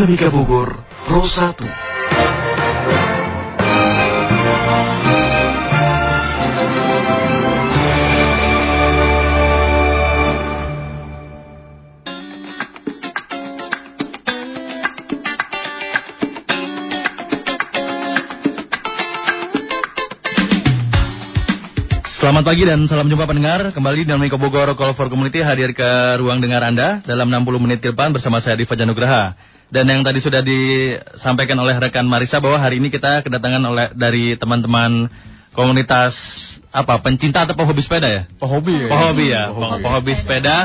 Dinamika Bogor Pro 1. Selamat pagi dan salam jumpa pendengar. Kembali dalam Miko Bogor Call for Community hadir ke ruang dengar Anda dalam 60 menit ke depan bersama saya Diva Janugraha. Dan yang tadi sudah disampaikan oleh rekan Marisa bahwa hari ini kita kedatangan oleh dari teman-teman komunitas apa pencinta atau pehobi sepeda ya? Pehobi ya? Pehobi ya, Pehobi. pehobi sepeda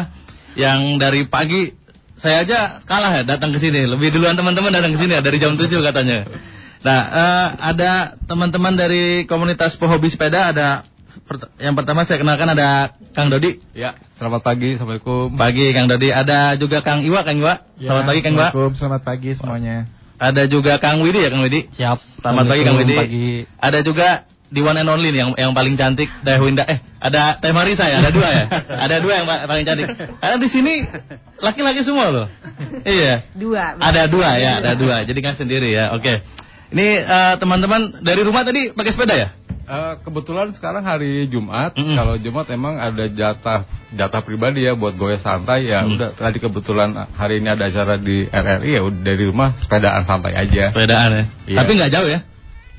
yang dari pagi saya aja kalah ya datang ke sini. Lebih duluan teman-teman datang ke sini ya dari jam 7 katanya. Nah, eh, ada teman-teman dari komunitas pehobi sepeda ada yang pertama saya kenalkan ada Kang Dodi. Ya, selamat pagi, assalamualaikum. Pagi Kang Dodi. Ada juga Kang Iwa, Kang Iwa. Selamat pagi Kang Iwa. Assalamualaikum, selamat pagi semuanya. Ada juga Kang Widi ya Kang Widi. Siap. Selamat pagi Kang Widi. Pagi. Ada juga di one and only nih yang yang paling cantik Teh Winda. Eh, ada Teh Marisa ya, ada dua ya. ada dua yang pa- paling cantik. Karena di sini laki-laki semua loh. iya. Dua. Ada dua ya, ada dua. Jadi kan sendiri ya. Oke. Ini eh, teman-teman dari rumah tadi pakai sepeda ya? Eh, kebetulan sekarang hari Jumat, Mm-mm. kalau Jumat emang ada jatah jatah pribadi ya buat goyah santai ya. Mm. Udah tadi kebetulan hari ini ada acara di RRI ya udah dari rumah sepedaan santai aja. Sepedaan ya. Iya. Tapi nggak jauh ya?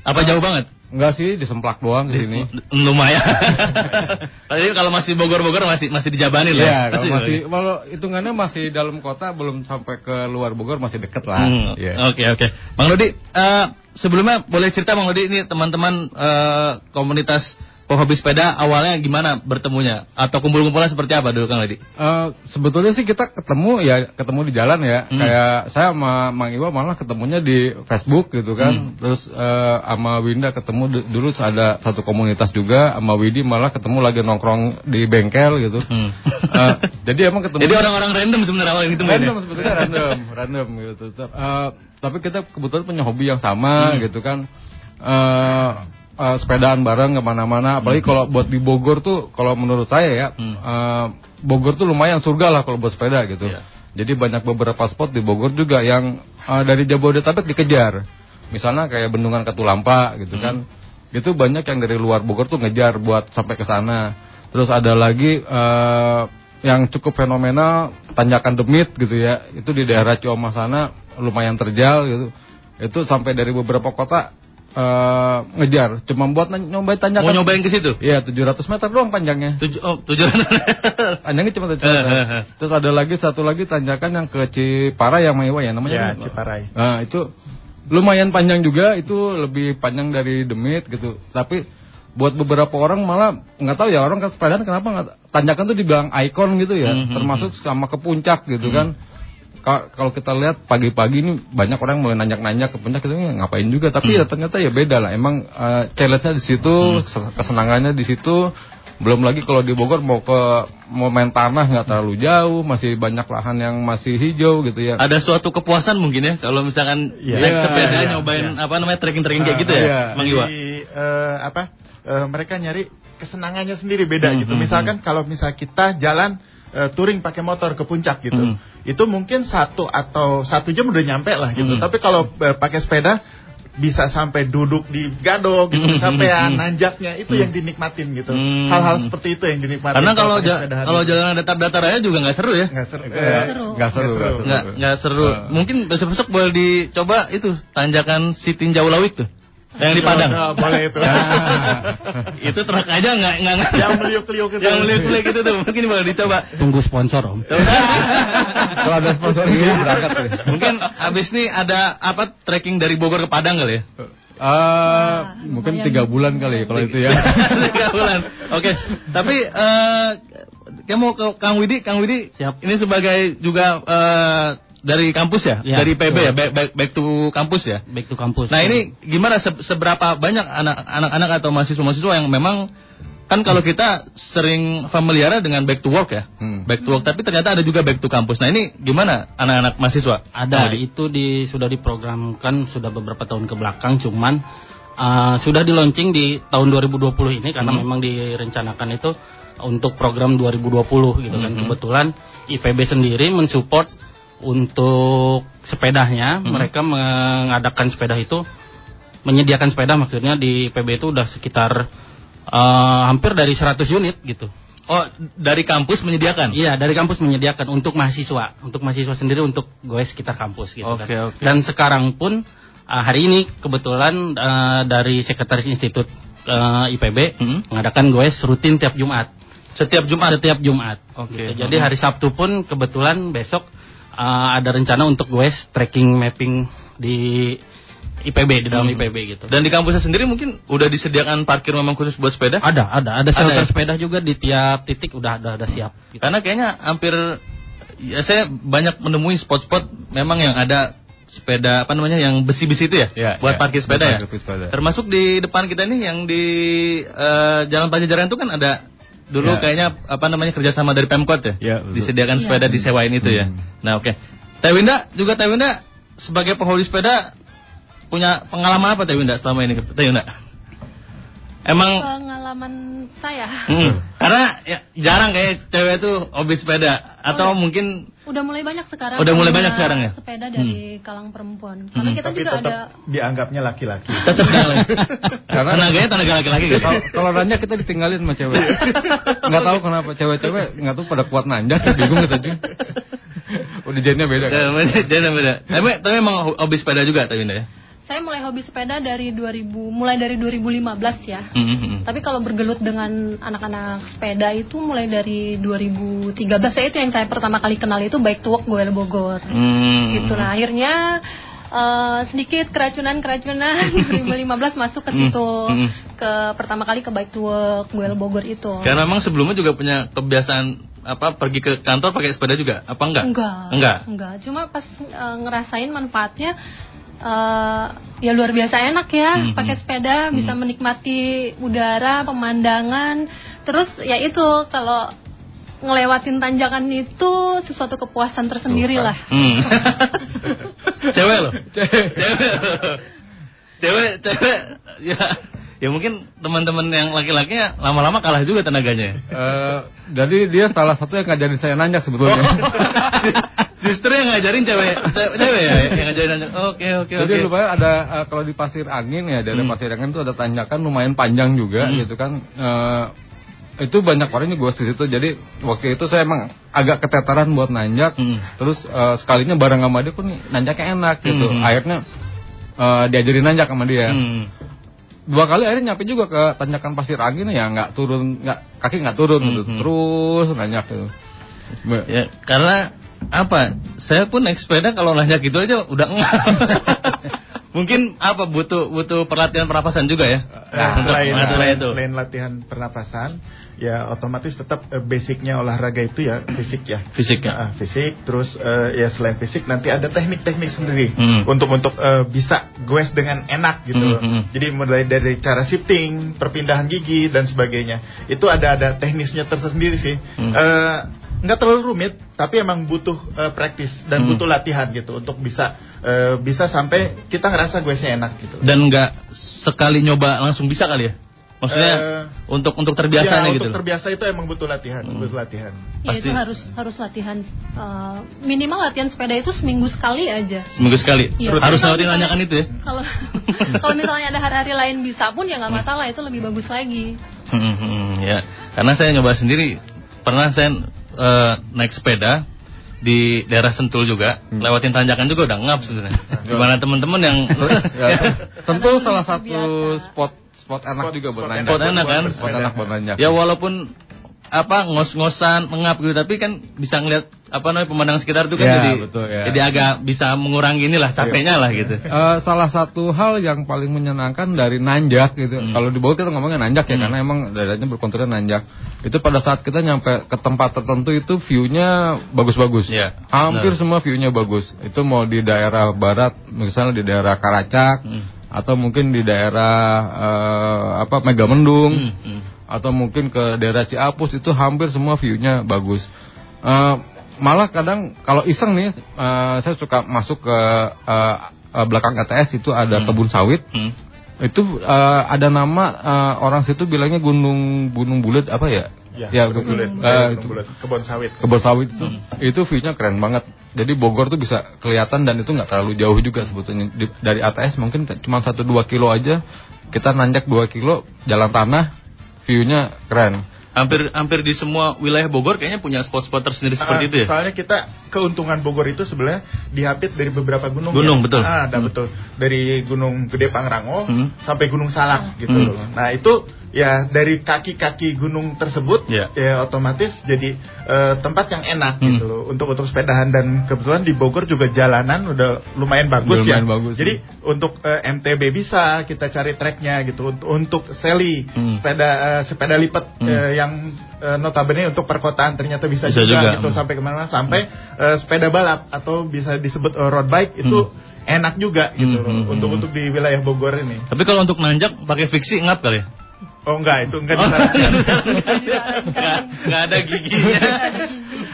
Apa jauh banget? Enggak sih, disemplak doang di sini. Lumayan. Tadi kalau masih Bogor-Bogor masih masih dijabanin lah. Iya, kalau masih kalau hitungannya masih dalam kota belum sampai ke luar Bogor masih deket lah. Hmm, Iya. Oke oke, Bang Lodi, eh, sebelumnya boleh cerita Bang Lodi ini teman-teman eh, komunitas pehobi sepeda awalnya gimana bertemunya atau kumpul-kumpulnya seperti apa dulu Kang Lodi? Eh, sebetulnya sih kita ketemu ya ketemu di jalan ya Hmm. kayak saya sama Mang Iwa malah ketemunya di Facebook gitu kan Hmm. terus eh, sama Winda ketemu du- dulu ada satu komunitas juga sama Widi malah ketemu lagi nongkrong di bengkel gitu Hmm. Eh, jadi emang ketemu Jadi orang-orang random sebenarnya awalnya gitu random sebetulnya random random gitu eh, tapi kita kebetulan punya hobi yang sama Hmm. gitu kan. Eh eh, sepedaan bareng ke mana-mana. Apalagi kalau buat di Bogor tuh kalau menurut saya ya Hmm. eh, Bogor tuh lumayan surga lah kalau buat sepeda gitu. Iya. jadi banyak beberapa spot di Bogor juga yang eh, dari Jabodetabek dikejar. Misalnya kayak Bendungan Katulampa gitu kan. Itu banyak yang dari luar Bogor tuh ngejar buat sampai ke sana. Terus ada lagi eh, yang cukup fenomenal tanjakan demit gitu ya. Itu di daerah Ciomah sana lumayan terjal gitu. Itu sampai dari beberapa kota eh, ngejar. Cuma buat ny- nyobain tanjakan Mau nyobain ke situ? Iya 700 meter doang panjangnya. Tujuh, oh, tujuan. Panjangnya cuma 700 meter. Terus ada lagi satu lagi tanjakan yang ke Ciparai yang Maiwa ya namanya Ya, Ciparai. Nah itu lumayan panjang juga. Itu lebih panjang dari Demit gitu. Tapi buat beberapa orang malah nggak tahu ya orang ke sepedaan kenapa nggak tanjakan tuh dibilang ikon gitu ya. Mhm. termasuk sama ke puncak gitu kan. Ka- kalau kita lihat pagi-pagi ini banyak orang mau nanjak-nanjak ke puncak itu ngapain juga tapi ya ternyata ya beda lah emang eh, challenge-nya di situ kes- kesenangannya di situ belum lagi kalau di Bogor mau ke mau main tanah nggak terlalu jauh masih banyak lahan yang masih hijau gitu ya Ada suatu kepuasan mungkin ya kalau misalkan Iya. naik Iya, sepeda iya, nyobain iya. apa namanya trekking-trekking kayak gitu ya, iya. Bang Iwa. Jadi eh, apa? eh, mereka nyari kesenangannya sendiri beda Hmm, gitu. hmm, Misalkan kalau misal kita jalan eh, touring pakai motor ke puncak gitu, Hmm. itu mungkin satu atau satu jam udah nyampe lah gitu. Hmm. Tapi kalau eh, pakai sepeda bisa sampai duduk di gado gitu, kecapean, hmm, hmm. nanjaknya itu Hmm. yang dinikmatin gitu. Hal-hal seperti itu yang dinikmatin. Karena kalau ja- kalau jalan datar-datar aja juga nggak seru ya. nggak seru. Eh, Eh, nggak seru, Nggak seru. nggak seru. Nggak nggak seru. Eh. Mungkin besok-besok boleh dicoba itu tanjakan si Tinjau Lawik tuh. Yang di Padang. Oh, boleh itu. itu truk aja nggak nggak nggak. yang meliuk-liuk itu. Yang meliuk-liuk itu tuh mungkin boleh dicoba. Tunggu sponsor om. Kalau ada sponsor gitu berangkat tuh. mungkin abis ini ada apa trekking dari Bogor ke Padang kali ya? Eh, mungkin tiga bulan kali ya kalau itu ya. Tiga bulan. Oke. Tapi eh kamu mau ke Kang Widi, Kang Widi. Siap. Ini sebagai juga eh, dari kampus ya, Ya, dari PB ya, back, back, back to kampus ya. Back to kampus. Nah ini gimana se- seberapa banyak anak- anak-anak atau mahasiswa-mahasiswa yang memang kan kalau kita sering familiar dengan back to work ya, Hmm. back to work. Tapi ternyata ada juga back to kampus. Nah ini gimana anak-anak mahasiswa? ada itu di sudah diprogramkan sudah beberapa tahun ke belakang cuman uh, sudah di launching di tahun 2020 ini karena Hmm. memang direncanakan itu untuk program 2020 gitu kan Mhm. kebetulan IPB sendiri mensupport untuk sepedanya Hmm. mereka mengadakan sepeda itu menyediakan sepeda maksudnya di PB itu udah sekitar eh, hampir dari 100 unit gitu. Oh, dari kampus menyediakan? Iya, dari kampus menyediakan untuk mahasiswa, untuk mahasiswa sendiri untuk goes sekitar kampus gitu Oke, kan. oke. Dan sekarang pun uh, hari ini kebetulan uh, dari Sekretaris Institut uh, IPB Hmm. mengadakan goes rutin tiap Jumat. Setiap Jumat? Setiap Jumat. Oke. Gitu. Jadi hari Sabtu pun kebetulan besok uh, ada rencana untuk goes tracking mapping di IPB di dalam Hmm. IPB gitu. Dan di kampusnya sendiri mungkin udah disediakan parkir memang khusus buat sepeda? ada, ada, ada Ada shelter ya? sepeda juga di tiap titik udah ada, ada siap. Gitu. Karena kayaknya hampir ya saya banyak menemui spot-spot memang yang ada sepeda apa namanya yang besi-besi itu ya, Ya, buat ya, parkir sepeda buat ya. parkir sepeda. Termasuk di depan kita ini yang di eh, Jalan Pajajaran itu kan ada dulu Ya. kayaknya apa namanya kerjasama dari Pemkot ya, Ya, betul. disediakan Iya. sepeda disewain itu ya. Hmm. Nah oke, Teh Winda juga Teh Winda sebagai penghobi sepeda punya pengalaman apa Teh Winda selama ini Teh Winda? Emang Pengalaman saya Hmm, karena ya, jarang kayak cewek itu hobi sepeda atau Oh, mungkin udah mulai banyak sekarang. Udah mulai banyak sekarang ya? Sepeda dari kalang perempuan. Karena Hmm. kita Tapi juga tetap ada dianggapnya laki-laki. tetap. Karena- tenaganya tenaga laki-laki gitu. Kalau kalau nanya kita ditinggalin sama cewek. Nggak tahu kenapa cewek-cewek nggak tahu pada kuat nanjak, bingung kita juga. Udah jadinya beda kan. Ya, beda. Tapi, tapi emang hobi sepeda juga Winda ya. Saya mulai hobi sepeda dari 2000 mulai dari 2015 ya. Hmm, hmm, hmm. Tapi kalau bergelut dengan anak-anak sepeda itu mulai dari 2013 saya itu yang saya pertama kali kenal itu Bike to Walk Goel Bogor. Hmm. Gitu nah akhirnya eh, sedikit keracunan-keracunan 2015 masuk ke situ Hmm, hmm. ke pertama kali ke Bike to Walk Goel Bogor itu. Karena emang sebelumnya juga punya kebiasaan apa pergi ke kantor pakai sepeda juga apa enggak? Enggak. Enggak. Enggak. Cuma pas eh, ngerasain manfaatnya eh, ya luar biasa enak ya Mhm. pakai sepeda bisa menikmati udara, pemandangan. Terus ya itu kalau ngelewatin tanjakan itu sesuatu kepuasan tersendiri Tuh, lah. Hmm. cewek loh. Cewek. Cewek, cewek ya ya mungkin teman-teman yang laki-lakinya lama-lama kalah juga tenaganya. Eh, jadi dia salah satu yang ngajarin saya nanjak sebetulnya. Justru yang ngajarin cewek, cewek ya yang ngajarin nanjak. Oke, oke, oke. Jadi lumayan ada eh, kalau di pasir angin ya dari Hmm. pasir angin itu ada tanjakan lumayan panjang juga Hmm. gitu kan. Eh, itu banyak orang yang gue di situ. Jadi waktu itu saya emang agak ketetaran buat nanjak. Hmm. Terus eh, sekalinya bareng sama dia pun nanjaknya enak gitu. Hmm. Akhirnya eh, diajarin nanjak sama dia. Hmm. Dua kali akhirnya nyampe juga ke tanjakan pasir angin ya nggak turun nggak kaki nggak turun gitu. Hmm. Terus nanjak gitu. Ya, karena apa? Saya pun naik sepeda kalau nanjak gitu aja udah enggak. Mungkin apa butuh butuh perlatihan pernapasan juga ya. Nah, Untuk selain, itu. selain latihan pernapasan, ya otomatis tetap eh, basicnya olahraga itu ya fisik ya. Fisik ya. Ah, fisik, terus eh, ya selain fisik nanti ada teknik-teknik sendiri Hmm. untuk untuk eh, bisa goes dengan enak gitu. Hmm, hmm. Jadi mulai dari cara shifting, perpindahan gigi dan sebagainya. Itu ada ada teknisnya tersendiri sih. Hmm. Eh, nggak terlalu rumit, tapi emang butuh eh, praktis dan Hmm. butuh latihan gitu untuk bisa eh, bisa sampai kita ngerasa goesnya enak gitu. Dan enggak sekali nyoba langsung bisa kali ya. Maksudnya Eh, untuk untuk terbiasanya ya, gitu. untuk terbiasa itu emang butuh latihan, Hmm. butuh latihan. Ya Pasti. itu harus harus latihan eh, minimal latihan sepeda itu seminggu sekali aja. Seminggu sekali. Iya. Harus misalnya- tanjakan itu ya. Kalau kalau misalnya ada hari-hari lain bisa pun ya nggak masalah itu lebih bagus lagi. Hmm, hmm, ya. Karena saya nyoba sendiri. Pernah saya eh, naik sepeda di daerah Sentul juga, Hmm. lewatin tanjakan juga udah ngap sebenarnya. Gimana teman-teman yang ya, tentu Karena salah satu spot spot enak Spot- juga buat spot nanjak. Spot enak kan? Spot enak buat nanjak. ya walaupun apa ngos-ngosan mengap gitu tapi kan bisa ngeliat apa namanya pemandangan sekitar itu kan Ya, jadi betul, ya. jadi agak bisa mengurangi inilah capeknya lah gitu. Eh, salah satu hal yang paling menyenangkan dari nanjak gitu. Hmm. Kalau di Bogor kita ngomongnya nanjak ya Hmm. karena emang daerahnya berkonturnya nanjak. Itu pada saat kita nyampe ke tempat tertentu itu view-nya bagus-bagus. Iya, Hampir benar. semua view-nya bagus. Itu mau di daerah barat, misalnya di daerah Karacak Hmm. atau mungkin di daerah eh, apa Megamendung Hmm, hmm. Atau mungkin ke daerah Ciapus itu hampir semua view-nya bagus. Eh, malah kadang kalau iseng nih, eh, saya suka masuk ke eh, eh, belakang KTS itu ada Hmm. kebun sawit. Hmm. Itu eh, ada nama eh, orang situ bilangnya gunung gunung bulat apa ya? Ya, Ya, Gunung Bulet. eh, Daerah itu- Bulet. Kebon sawit. kebun sawit itu itu view-nya keren banget jadi Bogor tuh bisa kelihatan dan itu nggak terlalu jauh juga sebetulnya Di- dari ATS mungkin cuma 1-2 kilo aja kita nanjak 2 kilo jalan tanah view-nya keren Hampir hampir di semua wilayah Bogor kayaknya punya spot-spot tersendiri seperti Ah, itu ya. Soalnya kita keuntungan Bogor itu sebenarnya dihapit dari beberapa gunung. Gunung, ya. betul. Ah, ada Hmm. betul. Dari Gunung Gede Pangrango Hmm. sampai Gunung Salak gitu Hmm. loh. Nah, itu ya dari kaki-kaki gunung tersebut Ya. ya otomatis jadi eh, tempat yang enak Hmm. gitu loh untuk untuk sepedahan dan kebetulan di Bogor juga jalanan udah lumayan bagus Lumayan ya. bagus, Jadi untuk eh, MTB bisa kita cari treknya gitu untuk untuk seli Hmm. sepeda eh, sepeda lipat Hmm. eh, yang notabene untuk perkotaan ternyata bisa, Bisa juga, juga, gitu hmm. sampai ke mana-mana sampai eh, sepeda balap atau bisa disebut eh, road bike itu enak juga gitu Hmm, loh hmm, untuk hmm. untuk di wilayah Bogor ini. Tapi kalau untuk nanjak pakai fiksi ngap kali ya? Oh enggak itu enggak disarankan. Nggak, nggak ada giginya.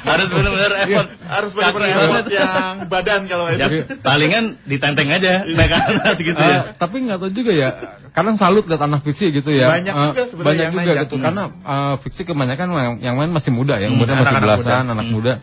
Harus benar-benar effort. Harus benar-benar effort yang badan kalau Ya, itu. palingan ditenteng aja naik ke atas gitu ya. tapi nggak tahu juga ya kadang salut lihat anak fiksi gitu ya Banyak juga sebenarnya banyak yang juga nanjak. gitu karena eh, fiksi kebanyakan yang, yang main masih muda ya Hmm, kemudian masih anak-anak belasan muda. anak Hmm. muda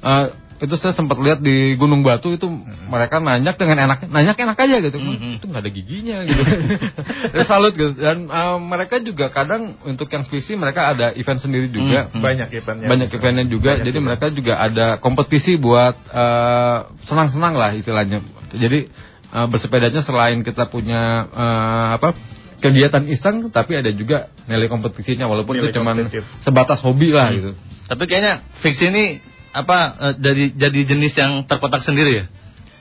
Eh, itu saya sempat lihat di Gunung Batu itu mereka nanjak dengan enak nanjak enak aja gitu Hmm, hmm. itu nggak ada giginya gitu Terus salut gitu dan eh, mereka juga kadang untuk yang fiksi mereka ada event sendiri juga Hmm. Banyak eventnya. banyak eventnya juga Banyak jadi juga. mereka juga ada kompetisi buat eh, senang-senang lah istilahnya jadi eh, bersepedanya selain kita punya eh, apa kegiatan iseng tapi ada juga nilai kompetisinya walaupun Nilai itu kompetitif. sebatas hobi lah gitu Tapi kayaknya fiksi ini apa eh, jadi jadi jenis yang terkotak sendiri ya?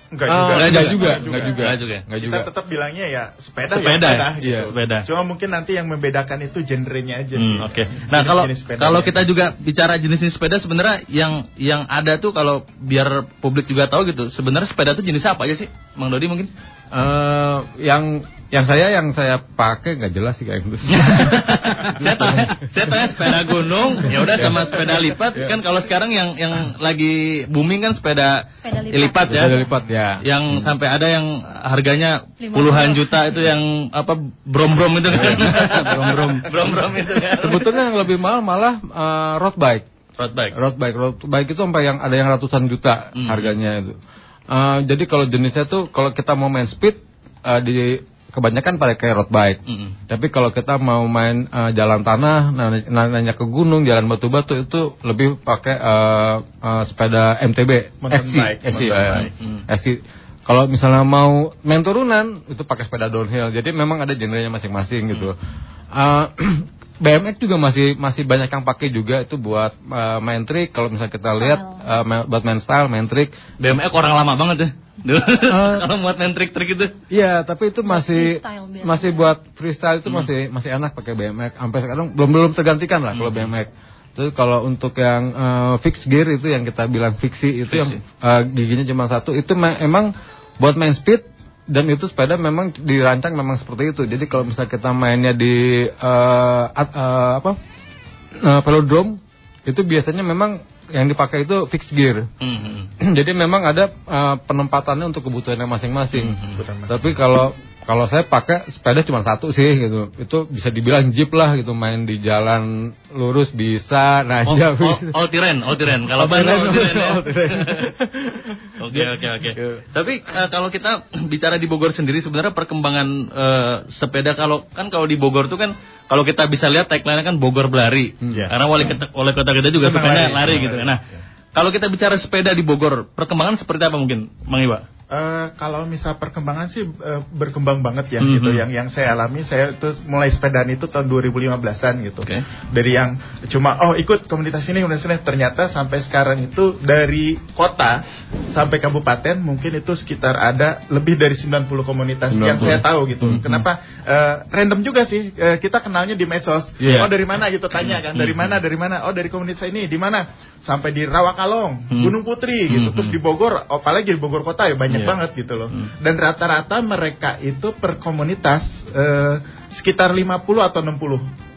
Enggak Ah, juga. enggak juga. juga, Enggak enggak juga, Enggak juga. enggak Kita juga. tetap bilangnya ya sepeda, Sepeda, ya sepeda ya? gitu. Iya, sepeda. Cuma mungkin nanti yang membedakan itu genrenya aja sih. Hmm, Oke. Nah kalau kalau kita juga bicara jenis-jenis sepeda sebenarnya yang yang ada tuh kalau biar publik juga tahu gitu sebenarnya sepeda tuh jenis apa aja sih, Mang Dodi mungkin? Eh, yang yang saya yang saya pakai nggak jelas sih kayak gitu. saya tanya, saya tanya sepeda gunung, ya udah sama sepeda lipat kan kalau sekarang yang yang lagi booming kan sepeda, Sepeda lipat. lipat ya. Sepeda lipat ya. Yang sampai ada yang harganya puluhan puluh. juta itu yang apa brom-brom itu kan. brom-brom. Brom-brom itu kan. Sebetulnya yang lebih mahal malah eh, road bike. Road bike. Road bike, road bike itu sampai yang ada yang ratusan juta Hmm. harganya itu. Eh, jadi kalau jenisnya tuh kalau kita mau main speed eh, di kebanyakan pakai road bike. Mm-mm. Tapi kalau kita mau main eh, jalan tanah, nah- nah- nanya ke gunung, jalan batu-batu itu lebih pakai eh, eh, sepeda MTB, SC, SC. Hmm. SC. Kalau misalnya mau main turunan itu pakai sepeda downhill. Jadi memang ada genrenya masing-masing gitu. Eh, BMX juga masih masih banyak yang pakai juga itu buat eh, main trik. Kalau misalnya kita lihat ma- buat main style, main trik, BMX orang lama banget ya. Dulu, Eh. kalau buat main trik-trik itu. Iya, tapi itu masih freestyle masih buat freestyle itu masih masih enak pakai BMX. Sampai sekarang belum belum tergantikan lah kalau BMX. Terus kalau untuk yang eh, fixed gear itu yang kita bilang fiksi itu yang eh, giginya cuma satu itu emang buat main speed dan itu sepeda memang dirancang memang seperti itu. Jadi kalau misalnya kita mainnya di eh, at- eh, apa eh, velodrome itu biasanya memang yang dipakai itu fixed gear. Hmm. Jadi memang ada uh, penempatannya untuk kebutuhannya masing-masing. Hmm, Tapi kalau kalau saya pakai sepeda cuma satu sih gitu. Itu bisa dibilang jeep lah gitu main di jalan lurus bisa, Oh, nanjak oh, all terrain, all terrain. Kalau ban ya. Oke oke oke. Tapi eh, kalau kita bicara di Bogor sendiri sebenarnya perkembangan eh, sepeda kalau kan kalau di Bogor tuh kan kalau kita bisa lihat tagline kan Bogor berlari. Iya. Karena wali kota, wali kota kita juga sepeda lari, lari, gitu. Nah, kalau kita bicara sepeda di Bogor, perkembangan seperti apa mungkin, Mang Iwa? Eh, kalau misal perkembangan sih eh, berkembang banget ya Mhm. gitu. Yang yang saya alami saya itu mulai sepedaan itu tahun 2015-an gitu. Oke. Dari yang cuma oh ikut komunitas ini komunitas ini ternyata sampai sekarang itu dari kota sampai kabupaten mungkin itu sekitar ada lebih dari 90 komunitas yang 90. saya tahu gitu. Mhm. Kenapa Eh, random juga sih Eh, kita kenalnya di medsos. Iya. Oh dari mana gitu tanya kan. Dari mana? Dari mana? Oh dari komunitas ini. Di mana? Sampai di Rawakalong, Hmm. Gunung Putri gitu. Mhm. Terus di Bogor, apalagi di Bogor kota ya banyak Iya. banget gitu loh. Hmm. Dan rata-rata mereka itu per komunitas eh, sekitar 50 atau 60.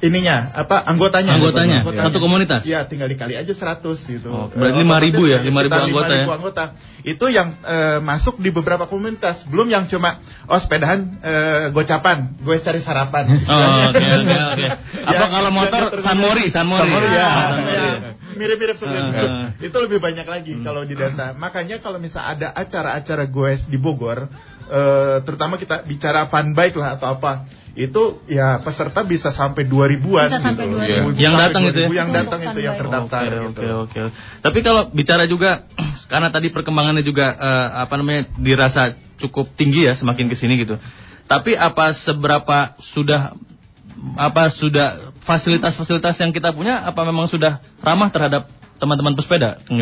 ininya apa anggotanya Anggotanya, satu komunitas? Iya, tinggal dikali aja 100 gitu. Oh, berarti Eh, 5.000 ya, otomatis 5.000 sekitar anggota ya? 5.000 anggota. Itu yang eh, masuk di beberapa komunitas, belum yang cuma oh sepedahan eh, gocapan, gue cari sarapan. Oh, oke oke oke. Apa Ya, kalau motor terus- Sanmori, Sanmori. Sanmori ya, ya. Mirip-mirip seperti Ah, itu. Itu lebih banyak lagi kalau di data. Makanya kalau misal ada acara-acara goes di Bogor, eh, terutama kita bicara fun bike lah atau apa, itu ya peserta bisa sampai 2000-an Bisa sampai gitu. 2000. Yang datang itu ya? 2000 Yang datang itu yang terdaftar Oke, gitu. oke, oke. Tapi kalau bicara juga karena tadi perkembangannya juga eh, apa namanya dirasa cukup tinggi ya semakin ke sini gitu. Tapi apa seberapa sudah apa sudah fasilitas-fasilitas yang kita punya apa memang sudah ramah terhadap teman-teman pesepeda, Kang?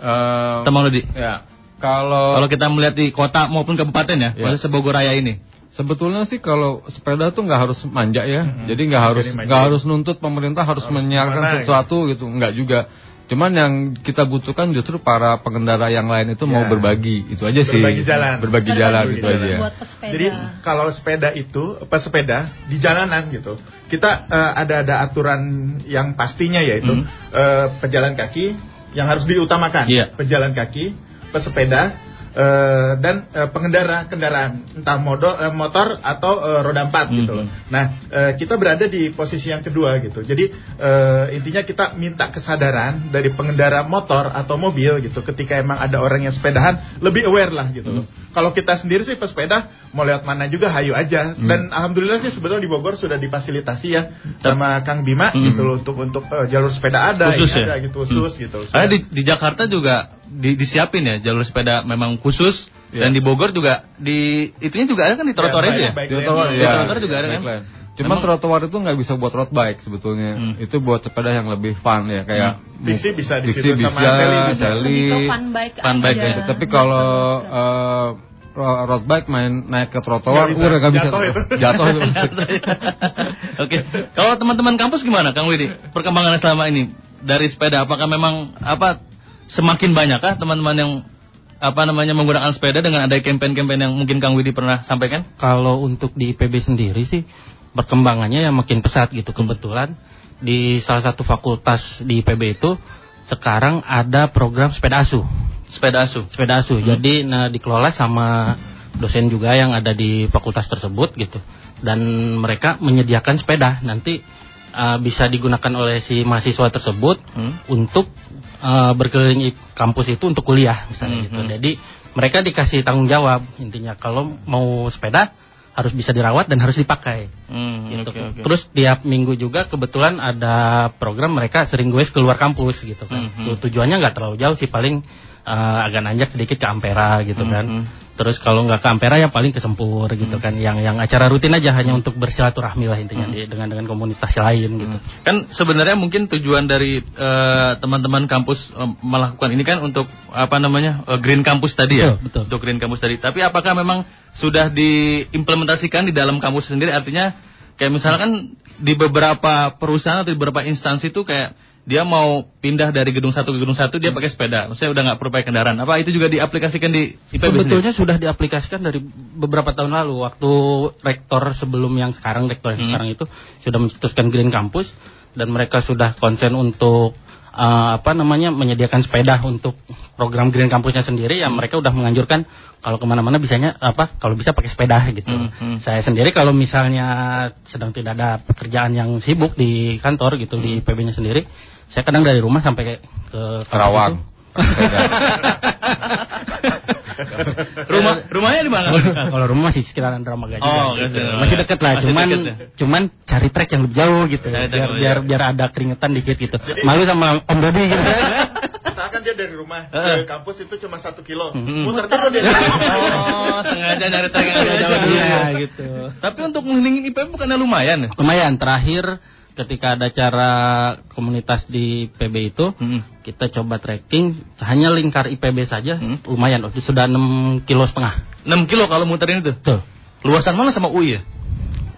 Eh, Teman Lodi. ya. Kalau Kalau kita melihat di kota maupun kabupaten ya, Ya. maksudnya Sebogor Raya ini. Sebetulnya sih kalau sepeda tuh nggak harus manja ya, jadi nggak harus nggak harus nuntut pemerintah harus, Harus menyiarkan sesuatu gitu, nggak juga. Cuman yang kita butuhkan justru para pengendara yang lain itu mau Ya. berbagi, itu aja sih. Berbagi jalan. Berbagi jalan Berbagi itu jalan aja. buat pesepeda. Jadi kalau sepeda itu pesepeda di jalanan gitu, kita eh, ada ada aturan yang pastinya yaitu Hmm. eh, pejalan kaki yang harus diutamakan, Iya. pejalan kaki, pesepeda eh, dan eh, pengendara kendaraan entah modo, eh, motor atau eh, roda empat gitu. Mhm. loh. Nah eh, kita berada di posisi yang kedua gitu. Jadi eh, intinya kita minta kesadaran dari pengendara motor atau mobil gitu. Ketika emang ada orang yang sepedahan lebih aware lah gitu. loh. Kalau kita sendiri sih pesepeda mau lewat mana juga hayu aja. Dan alhamdulillah sih sebetulnya di Bogor sudah difasilitasi ya sama Kang Bima Mhm. gitu loh untuk untuk eh, jalur sepeda ada, Khusus ini ya? ada gitu khusus gitu. Karena di, di Jakarta juga di, disiapin ya jalur sepeda memang khusus Iya. dan di Bogor juga di itunya juga ada kan di trotoar Ya, itu ya. Di trotoar. Di ya, trotoar juga ada kan? Cuman Emang- trotoar itu nggak bisa buat road bike sebetulnya. Hmm. Itu buat sepeda yang lebih fun ya kayak Diksi bisa di situ sama bisa, Sally bisa. Sally. fun bike Fun aja. bike ya. Tapi kalau ro- road bike main naik ke trotoar, udah nggak bisa. Jatuh itu. Jatuh itu. Oke, kalau teman-teman kampus gimana, Kang Widi? Perkembangannya selama ini dari sepeda, apakah memang apa semakin banyak kah teman-teman yang apa namanya menggunakan sepeda dengan ada campaign-campaign yang mungkin Kang Widi pernah sampaikan? Kalau untuk di IPB sendiri sih perkembangannya yang makin pesat gitu. Kebetulan di salah satu fakultas di IPB itu sekarang ada program sepeda asuh. Sepeda asuh. Sepeda asuh. Jadi nah, dikelola sama dosen juga yang ada di fakultas tersebut gitu. Dan mereka menyediakan sepeda nanti uh, bisa digunakan oleh si mahasiswa tersebut Hmm. untuk uh, berkeliling kampus itu untuk kuliah misalnya Hmm, gitu. hmm. Jadi mereka dikasih tanggung jawab intinya kalau mau sepeda harus bisa dirawat dan harus dipakai. Hmm, Gitu. oke, oke. Terus tiap minggu juga kebetulan ada program mereka sering gue keluar kampus gitu kan. Hmm, hmm. Tujuannya nggak terlalu jauh sih paling uh, agak nanjak sedikit ke Ampera gitu Hmm, kan. hmm. Terus kalau nggak ke Ampera ya paling ke Sempur gitu kan. Yang yang acara rutin aja hanya untuk bersilaturahmi lah intinya Hmm. dengan dengan komunitas lain gitu. Kan sebenarnya mungkin tujuan dari eh, teman-teman kampus eh, melakukan ini kan untuk apa namanya eh, green campus tadi ya, Betul, betul. untuk green campus tadi. Tapi apakah memang sudah diimplementasikan di dalam kampus sendiri? Artinya kayak misalkan di beberapa perusahaan atau di beberapa instansi itu kayak dia mau pindah dari gedung satu ke gedung satu dia pakai sepeda, maksudnya udah nggak perlu pakai kendaraan. Apa itu juga diaplikasikan di IPB sendiri? Sebetulnya sudah diaplikasikan dari beberapa tahun lalu waktu rektor sebelum yang sekarang rektor yang Hmm. sekarang itu sudah mencetuskan Green Campus dan mereka sudah konsen untuk uh, apa namanya menyediakan sepeda untuk program Green Campusnya sendiri ya mereka udah menganjurkan kalau ke mana-mana bisanya apa kalau bisa pakai sepeda gitu. Hmm, hmm. Saya sendiri kalau misalnya sedang tidak ada pekerjaan yang sibuk di kantor gitu di PB-nya sendiri, saya kadang dari rumah sampai ke, ke Karawang. itu. Rumah rumahnya di mana? Nah, kalau rumah masih sekitaran Dramaga juga. Oh, gitu. oke. Masih dekat lah, Masih cuman deket ya? cuman cari trek yang lebih jauh gitu. Cari biar biar jauh. biar ada keringetan dikit gitu. Malu sama Om Bobi gitu. Misalkan dia dari rumah ke kampus itu cuma satu kilo, Hmm. muter dulu dia. Oh, sengaja nyari trek yang jauh dulu. Iya gitu. Tapi untuk melindungi IPB bukannya lumayan ya? Lumayan terakhir ketika ada acara komunitas di PB itu Hmm. kita coba trekking hanya lingkar IPB saja Hmm. lumayan waktu sudah 6 kilo setengah 6 kilo kalau muterin itu. tuh Luasan mana sama UI ya?